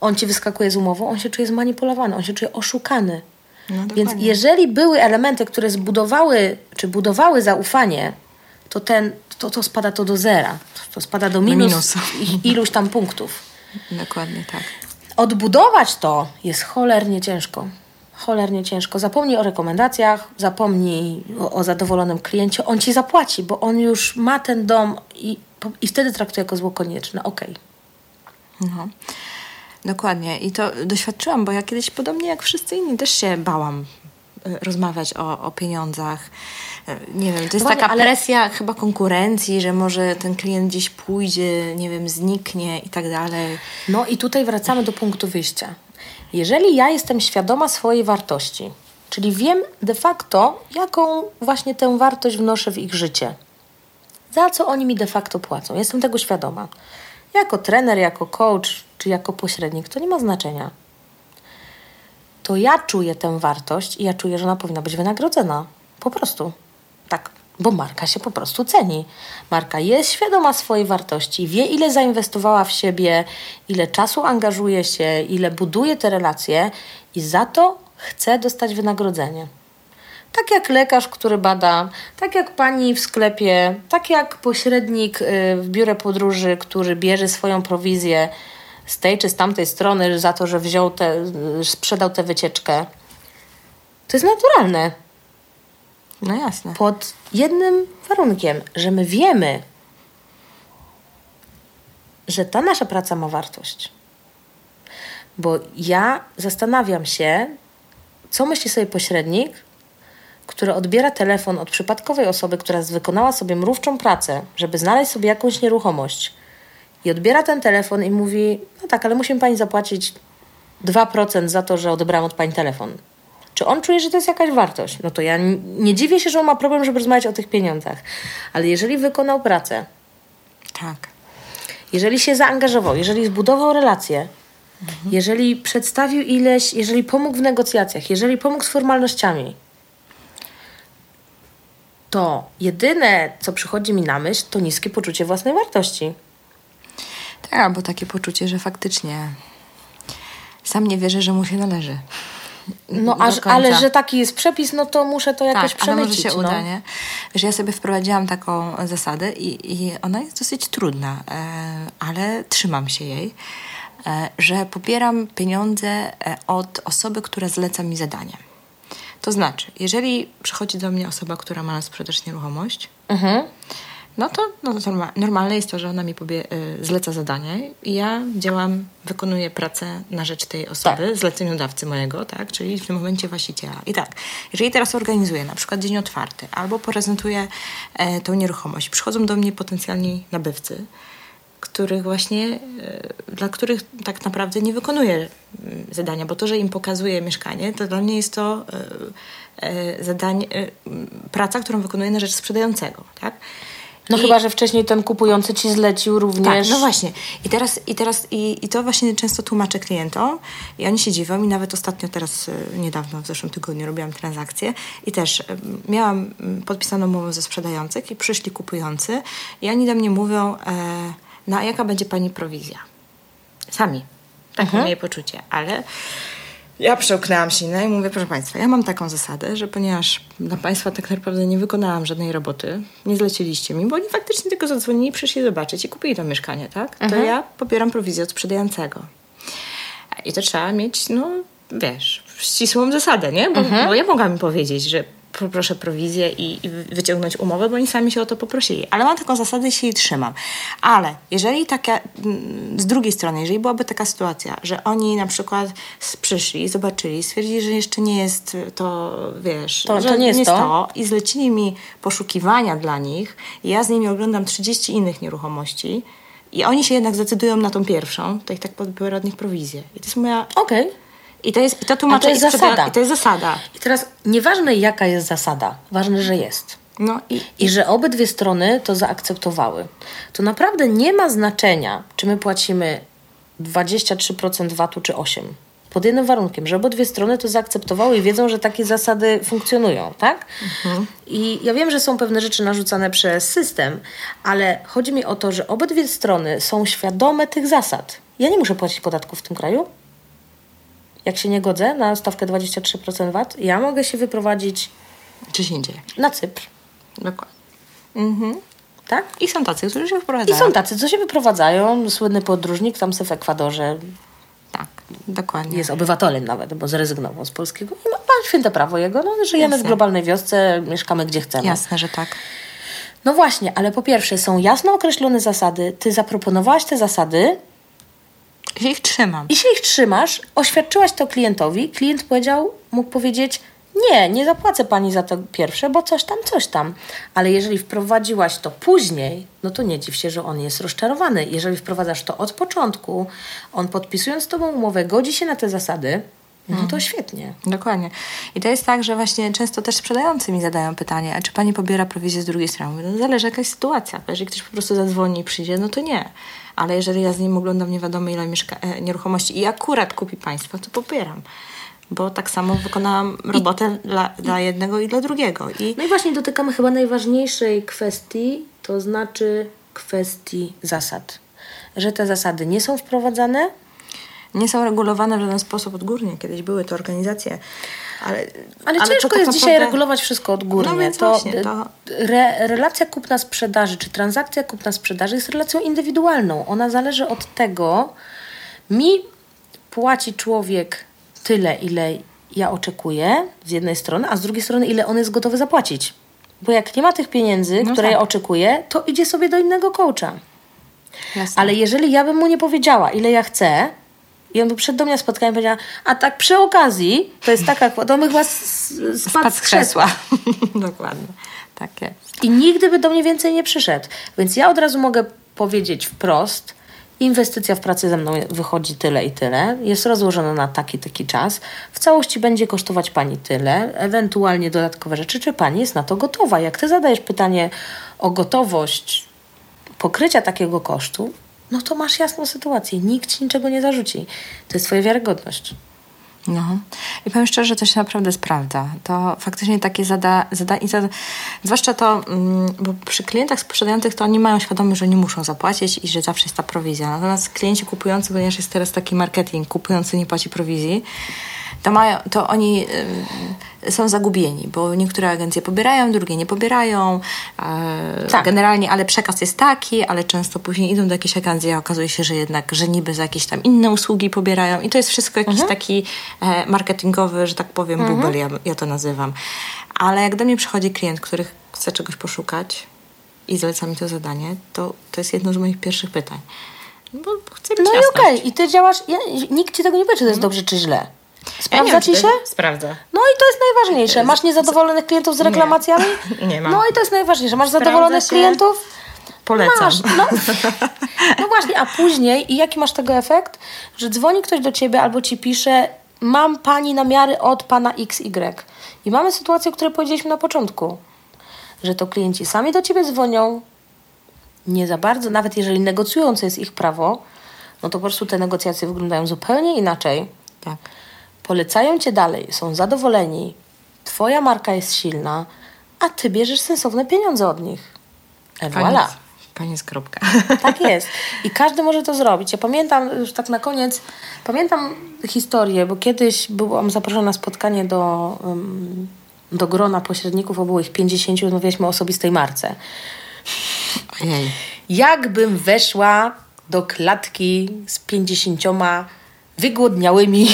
on Ci wyskakuje z umową, on się czuje zmanipulowany, on się czuje oszukany. No, Więc jeżeli były elementy, które zbudowały, czy budowały zaufanie, to, ten, to, to spada to do zera. To spada do minus, minusu. i- iluś tam punktów. Dokładnie tak. Odbudować to jest cholernie ciężko. Cholernie ciężko. Zapomnij o rekomendacjach, zapomnij o, o zadowolonym kliencie. On ci zapłaci, bo on już ma ten dom i, i wtedy traktuje jako zło konieczne. Okej. No. Dokładnie. I to doświadczyłam, bo ja kiedyś podobnie jak wszyscy inni też się bałam e, rozmawiać o, o pieniądzach. Nie wiem, to jest Właśnie, taka ale- presja chyba konkurencji, że może ten klient gdzieś pójdzie, nie wiem, zniknie i tak dalej. No i tutaj wracamy do punktu wyjścia. Jeżeli ja jestem świadoma swojej wartości, czyli wiem de facto, jaką właśnie tę wartość wnoszę w ich życie, za co oni mi de facto płacą, jestem tego świadoma. Jako trener, jako coach czy jako pośrednik, to nie ma znaczenia. To ja czuję tę wartość i ja czuję, że ona powinna być wynagrodzona. Po prostu. Tak. Bo marka się po prostu ceni. Marka jest świadoma swojej wartości, wie ile zainwestowała w siebie, ile czasu angażuje się, ile buduje te relacje i za to chce dostać wynagrodzenie. Tak jak lekarz, który bada, tak jak pani w sklepie, tak jak pośrednik y, w biurze podróży, który bierze swoją prowizję z tej czy z tamtej strony za to, że wziął te, y, sprzedał tę wycieczkę. To jest naturalne. No jasne. Pod jednym warunkiem, że my wiemy, że ta nasza praca ma wartość. Bo ja zastanawiam się, co myśli sobie pośrednik, który odbiera telefon od przypadkowej osoby, która wykonała sobie mrówczą pracę, żeby znaleźć sobie jakąś nieruchomość i odbiera ten telefon i mówi, no tak, ale musimy pani zapłacić 2% za to, że odebrałam od pani telefon. Czy on czuje, że to jest jakaś wartość? No to ja nie dziwię się, że on ma problem, żeby rozmawiać o tych pieniądzach. Ale jeżeli wykonał pracę, Tak. jeżeli się zaangażował, jeżeli zbudował relacje, jeżeli przedstawił ileś, jeżeli pomógł w negocjacjach, jeżeli pomógł z formalnościami, to jedyne, co przychodzi mi na myśl, to niskie poczucie własnej wartości. Tak, albo takie poczucie, że faktycznie sam nie wierzę, że mu się należy. No, aż, ale że taki jest przepis, no to muszę to jakoś tak, ale może przemycić. się no. uda, nie? Wiesz, ja sobie wprowadziłam taką zasadę i, i ona jest dosyć trudna, e, ale trzymam się jej, e, że pobieram pieniądze e, od osoby, która zleca mi zadanie. To znaczy, jeżeli przychodzi do mnie osoba, która ma na sprzedaż nieruchomość, Mhm. No to, no to norma- normalne jest to, że ona mi pobie- y, zleca zadanie i ja działam, wykonuję pracę na rzecz tej osoby, zleceniodawcy mojego, tak, czyli w tym momencie właściciela. I tak, jeżeli teraz organizuję na przykład dzień otwarty albo prezentuję e, tą nieruchomość, przychodzą do mnie potencjalni nabywcy, których właśnie, e, dla których tak naprawdę nie wykonuję zadania, bo to, że im pokazuję mieszkanie, to dla mnie jest to e, e, zadanie, praca, którą wykonuję na rzecz sprzedającego, tak? No I- chyba, że wcześniej ten kupujący ci zlecił również. tak, no właśnie. I teraz, i, teraz i, i to właśnie często tłumaczę klientom i oni się dziwią i nawet ostatnio teraz, y, niedawno, w zeszłym tygodniu robiłam transakcję i też y, miałam y, podpisaną umowę ze sprzedających i przyszli kupujący i oni do mnie mówią, e, no a jaka będzie pani prowizja? Sami. Takie moje poczucie, ale ja przełknęłam się i mówię, proszę Państwa, ja mam taką zasadę, że ponieważ dla Państwa tak naprawdę nie wykonałam żadnej roboty, nie zleciliście mi, bo oni faktycznie tylko zadzwonili i przyszli zobaczyć i kupili to mieszkanie, tak? To ja pobieram prowizję od sprzedającego. I to trzeba mieć, no wiesz, ścisłą zasadę, nie? Bo, bo ja mogłam im powiedzieć, że poproszę prowizję i, i wyciągnąć umowę, bo oni sami się o to poprosili. Ale mam taką zasadę i się jej trzymam. Ale jeżeli taka, mm, z drugiej strony, jeżeli byłaby taka sytuacja, że oni na przykład przyszli, zobaczyli, stwierdzili, że jeszcze nie jest to, wiesz, To- że to nie jest to. to i zlecili mi poszukiwania dla nich i ja z nimi oglądam 30 innych nieruchomości i oni się jednak zdecydują na tą pierwszą, to ich tak podbiorę od nich prowizję. I to jest moja... Okej. I to jest, i to tłumaczę. jest i zasada. I to jest zasada. I teraz nieważne jaka jest zasada, ważne, że jest. No i, I że obydwie strony to zaakceptowały. To naprawdę nie ma znaczenia, czy my płacimy 23% VAT-u czy 8%. Pod jednym warunkiem, że obydwie strony to zaakceptowały i wiedzą, że takie zasady funkcjonują, tak? I ja wiem, że są pewne rzeczy narzucane przez system, ale chodzi mi o to, że obydwie strony są świadome tych zasad. Ja nie muszę płacić podatków w tym kraju. Jak się nie godzę na stawkę 23% VAT, ja mogę się wyprowadzić się dzieje. na Cypr, Dokładnie. Mhm. tak? I są tacy, którzy się I wprowadzają. są tacy, co się wyprowadzają. Słynny podróżnik tam se w Ekwadorze Tak, dokładnie. jest obywatelem nawet, bo zrezygnował z polskiego. I ma, ma święte prawo jego. No, żyjemy Jasne. w globalnej wiosce, mieszkamy gdzie chcemy. Jasne, że tak. No właśnie, ale po pierwsze są jasno określone zasady. Ty zaproponowałaś te zasady Ja ich trzymam. i się ich trzymasz, oświadczyłaś to klientowi. Klient powiedział, mógł powiedzieć, nie, nie zapłacę pani za to pierwsze, bo coś tam, coś tam. Ale jeżeli wprowadziłaś to później, no to nie dziw się, że on jest rozczarowany. Jeżeli wprowadzasz to od początku, on podpisując z tobą umowę, godzi się na te zasady, no to świetnie. Dokładnie. I to jest tak, że właśnie często też sprzedający mi zadają pytanie, a czy pani pobiera prowizję z drugiej strony? Mówię, No zależy jaka jest sytuacja. Jeżeli ktoś po prostu zadzwoni i przyjdzie, no to nie. Ale jeżeli ja z nim oglądam nie wiadomo ile mieszka- e, nieruchomości i akurat kupi państwo, to popieram. Bo tak samo wykonałam robotę dla, dla jednego i dla drugiego. I No i właśnie dotykamy chyba najważniejszej kwestii, to znaczy kwestii zasad. Że te zasady nie są wprowadzane, nie są regulowane w żaden sposób odgórnie. Kiedyś były to organizacje, ale... Ale, to ciężko tak jest dzisiaj naprawdę- regulować wszystko odgórnie. No więc to, właśnie, to- Re, relacja kupna-sprzedaży, czy transakcja kupna-sprzedaży jest relacją indywidualną. Ona zależy od tego, mi płaci człowiek tyle, ile ja oczekuję z jednej strony, a z drugiej strony, ile on jest gotowy zapłacić. Bo jak nie ma tych pieniędzy, No które tak. ja oczekuję, to idzie sobie do innego coacha. Jasne. Ale jeżeli ja bym mu nie powiedziała, ile ja chcę, I on był przed do mnie na spotkaniu i powiedział, a tak przy okazji, to jest taka, to my chyba spadł z krzesła. Dokładnie, tak jest. I nigdy by do mnie więcej nie przyszedł. Więc ja od razu mogę powiedzieć wprost, inwestycja w pracę ze mną wychodzi tyle i tyle, jest rozłożona na taki, taki czas, w całości będzie kosztować Pani tyle, ewentualnie dodatkowe rzeczy, czy Pani jest na to gotowa? Jak Ty zadajesz pytanie o gotowość pokrycia takiego kosztu, no to masz jasną sytuację. Nikt ci niczego nie zarzuci. To jest twoja wiarygodność. No. I powiem szczerze, że to się naprawdę sprawdza. To faktycznie takie zada, zadanie, zada, zwłaszcza to, mm, bo przy klientach sprzedających to oni mają świadomość, że nie muszą zapłacić i że zawsze jest ta prowizja. Natomiast klienci kupujący, ponieważ jest teraz taki marketing, kupujący nie płaci prowizji, to, mają, to oni y, są zagubieni, bo niektóre agencje pobierają, drugie nie pobierają. E, tak. Generalnie, ale przekaz jest taki, ale często później idą do jakiejś agencji, a okazuje się, że jednak, że niby za jakieś tam inne usługi pobierają i to jest wszystko jakiś mhm. taki e, marketingowy, że tak powiem, mhm. bubel, ja, ja to nazywam. Ale jak do mnie przychodzi klient, który chce czegoś poszukać i zleca mi to zadanie, to to jest jedno z moich pierwszych pytań. Bo chcę mieć No jasność. i okej, okay. i ty działasz, ja, nikt ci tego nie powie, czy to jest mhm. dobrze, czy źle. Sprawdza ja ci się? Sprawdza. No i to jest najważniejsze. Masz niezadowolonych klientów z reklamacjami? Nie, nie mam. No i to jest najważniejsze. Masz Sprawdza zadowolonych się. klientów? Polecam. Masz. No. no właśnie, a później i jaki masz tego efekt? Że dzwoni ktoś do ciebie albo ci pisze mam pani namiary od pana XY. I mamy sytuację, o której powiedzieliśmy na początku. Że to klienci sami do ciebie dzwonią, nie za bardzo, nawet jeżeli negocjują, co jest ich prawo, no to po prostu te negocjacje wyglądają zupełnie inaczej. Tak polecają cię dalej, są zadowoleni, twoja marka jest silna, a ty bierzesz sensowne pieniądze od nich. E voilà. Koniec, kropka. Tak jest. I każdy może to zrobić. Ja pamiętam, już tak na koniec, pamiętam historię, bo kiedyś byłam zaproszona na spotkanie do, do grona pośredników, ich 50, rozmawialiśmy o osobistej marce. Ojej. Jakbym weszła do klatki z 50 wygłodniałymi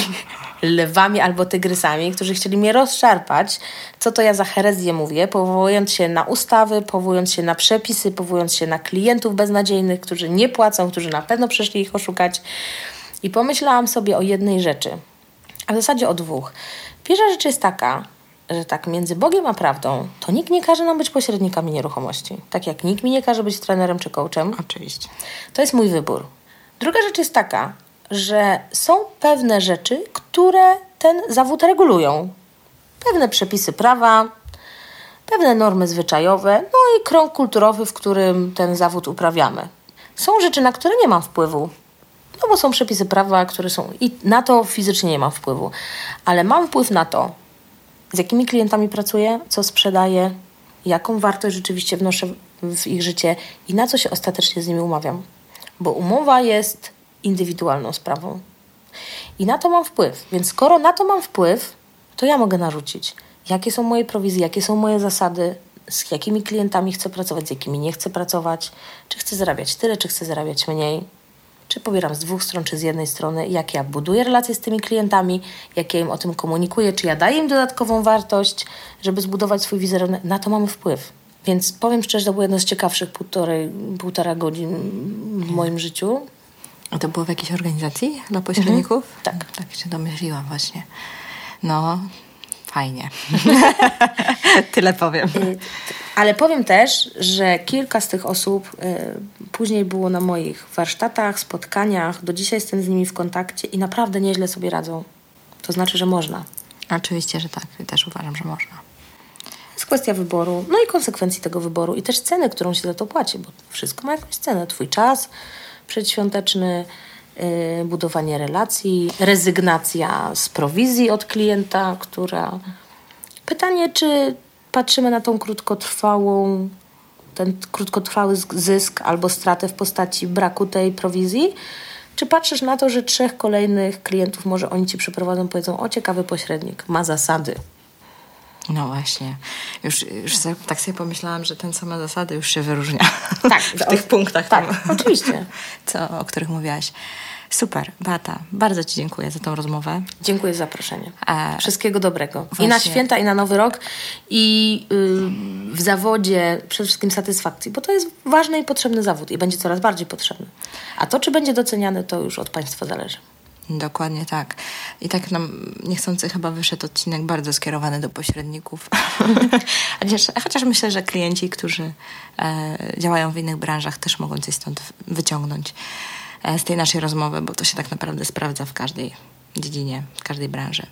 lwami albo tygrysami, którzy chcieli mnie rozszarpać, co to ja za herezję mówię, powołując się na ustawy, powołując się na przepisy, powołując się na klientów beznadziejnych, którzy nie płacą, którzy na pewno przyszli ich oszukać. I pomyślałam sobie o jednej rzeczy, a w zasadzie o dwóch. Pierwsza rzecz jest taka, że tak między Bogiem a prawdą, to nikt nie każe nam być pośrednikami nieruchomości. Tak jak nikt mi nie każe być trenerem czy coachem. Oczywiście. To jest mój wybór. Druga rzecz jest taka, że są pewne rzeczy, które ten zawód regulują. Pewne przepisy prawa, pewne normy zwyczajowe, no i krąg kulturowy, w którym ten zawód uprawiamy. Są rzeczy, na które nie mam wpływu. No bo są przepisy prawa, które są i na to fizycznie nie mam wpływu, ale mam wpływ na to, z jakimi klientami pracuję, co sprzedaję, jaką wartość rzeczywiście wnoszę w ich życie i na co się ostatecznie z nimi umawiam. Bo umowa jest indywidualną sprawą. I na to mam wpływ. Więc skoro na to mam wpływ, to ja mogę narzucić, jakie są moje prowizje, jakie są moje zasady, z jakimi klientami chcę pracować, z jakimi nie chcę pracować, czy chcę zarabiać tyle, czy chcę zarabiać mniej, czy pobieram z dwóch stron, czy z jednej strony, jak ja buduję relacje z tymi klientami, jak ja im o tym komunikuję, czy ja daję im dodatkową wartość, żeby zbudować swój wizerunek. Na to mamy wpływ. Więc powiem szczerze, to było jedno z ciekawszych półtorej, półtora godzin w moim życiu. A to było w jakiejś organizacji dla pośredników? Mhm. Tak. Tak się domyśliłam właśnie. No, fajnie. Tyle powiem. Y, ale powiem też, że kilka z tych osób y, później było na moich warsztatach, spotkaniach. Do dzisiaj jestem z nimi w kontakcie i naprawdę nieźle sobie radzą. To znaczy, że można. Oczywiście, że tak. Też uważam, że można. Jest kwestia wyboru, no i konsekwencji tego wyboru i też ceny, którą się za to płaci, bo wszystko ma jakąś cenę. Twój czas, przedświąteczny, y, budowanie relacji, rezygnacja z prowizji od klienta, która. Pytanie, czy patrzymy na tą krótkotrwałą, ten krótkotrwały zysk albo stratę w postaci braku tej prowizji, czy patrzysz na to, że trzech kolejnych klientów może oni ci przyprowadzą, powiedzą, o ciekawy pośrednik, ma zasady. No właśnie. Już, już tak sobie pomyślałam, że ten, ma zasady, już się wyróżnia. Tak. w tych punktach. Tak, tam, oczywiście. Co, o których mówiłaś. Super, Bata, bardzo Ci dziękuję za tą rozmowę. Dziękuję za zaproszenie. A, Wszystkiego dobrego. Właśnie. I na święta, i na Nowy Rok, i yy, w zawodzie przede wszystkim satysfakcji, bo to jest ważny i potrzebny zawód i będzie coraz bardziej potrzebny. A to, czy będzie doceniany, to już od Państwa zależy. Dokładnie tak. I tak nam niechcący chyba wyszedł odcinek bardzo skierowany do pośredników. chociaż, chociaż myślę, że klienci, którzy e, działają w innych branżach, też mogą coś stąd wyciągnąć e, z tej naszej rozmowy, bo to się tak naprawdę sprawdza w każdej dziedzinie, w każdej branży.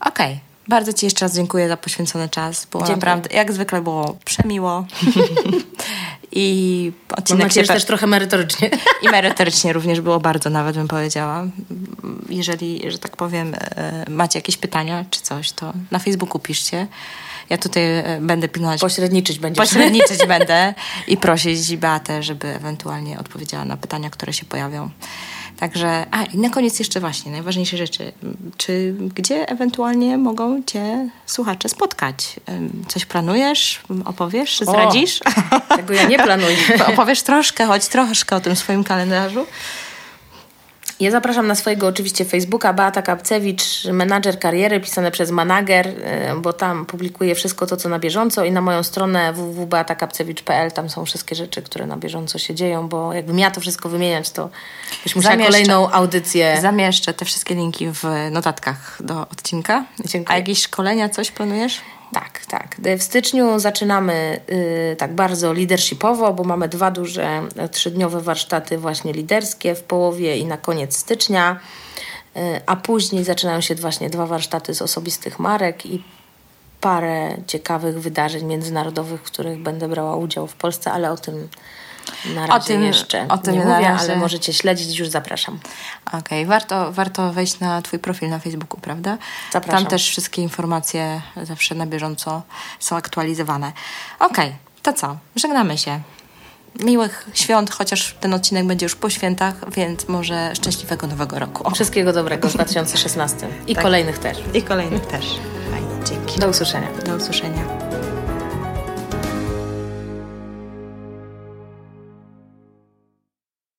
Okej. Okay. Bardzo Ci jeszcze raz dziękuję za poświęcony czas. Było dziękuję. naprawdę, jak zwykle było przemiło. I odcinek Mam nadzieję, się... też trochę merytorycznie. I merytorycznie również było bardzo, nawet bym powiedziała. Jeżeli, że tak powiem, e, macie jakieś pytania czy coś, to na Facebooku piszcie. Ja tutaj e, będę pilnować. Pośredniczyć będziesz. Pośredniczyć będę i prosić Beatę, żeby ewentualnie odpowiedziała na pytania, które się pojawią. Także, a i na koniec jeszcze właśnie najważniejsze rzeczy. Czy gdzie ewentualnie mogą Cię słuchacze spotkać? Coś planujesz? Opowiesz? Zdradzisz? O, tego ja nie planuję. Opowiesz troszkę, choć troszkę o tym swoim kalendarzu. Ja zapraszam na swojego oczywiście Facebooka Beata Kapcewicz, menadżer kariery, pisane przez Manager, e, bo tam publikuję wszystko to, co na bieżąco i na moją stronę www.beatakapcewicz.pl tam są wszystkie rzeczy, które na bieżąco się dzieją, bo jakbym ja to wszystko wymieniać, to byś musiała Zamieszczę. kolejną audycję. Zamieszczę te wszystkie linki w notatkach do odcinka. Dziękuję. A jakieś szkolenia, coś planujesz? Tak, tak. W styczniu zaczynamy y, tak bardzo leadershipowo, bo mamy dwa duże trzydniowe warsztaty właśnie liderskie w połowie i na koniec stycznia, y, a później zaczynają się właśnie dwa warsztaty z osobistych marek i parę ciekawych wydarzeń międzynarodowych, w których będę brała udział w Polsce, ale o tym na razie o tym, jeszcze o tym nie mówię, razie... ale możecie śledzić, już zapraszam. Okej, okay. warto, warto wejść na Twój profil na Facebooku, prawda? Zapraszam. Tam też wszystkie informacje zawsze na bieżąco są aktualizowane. Okej, okay. to co? Żegnamy się. Miłych świąt, chociaż ten odcinek będzie już po świętach, więc może szczęśliwego nowego roku. Wszystkiego dobrego w 2016 i tak. kolejnych też. I kolejnych też. Fajnie, dzięki. Do usłyszenia. Do usłyszenia.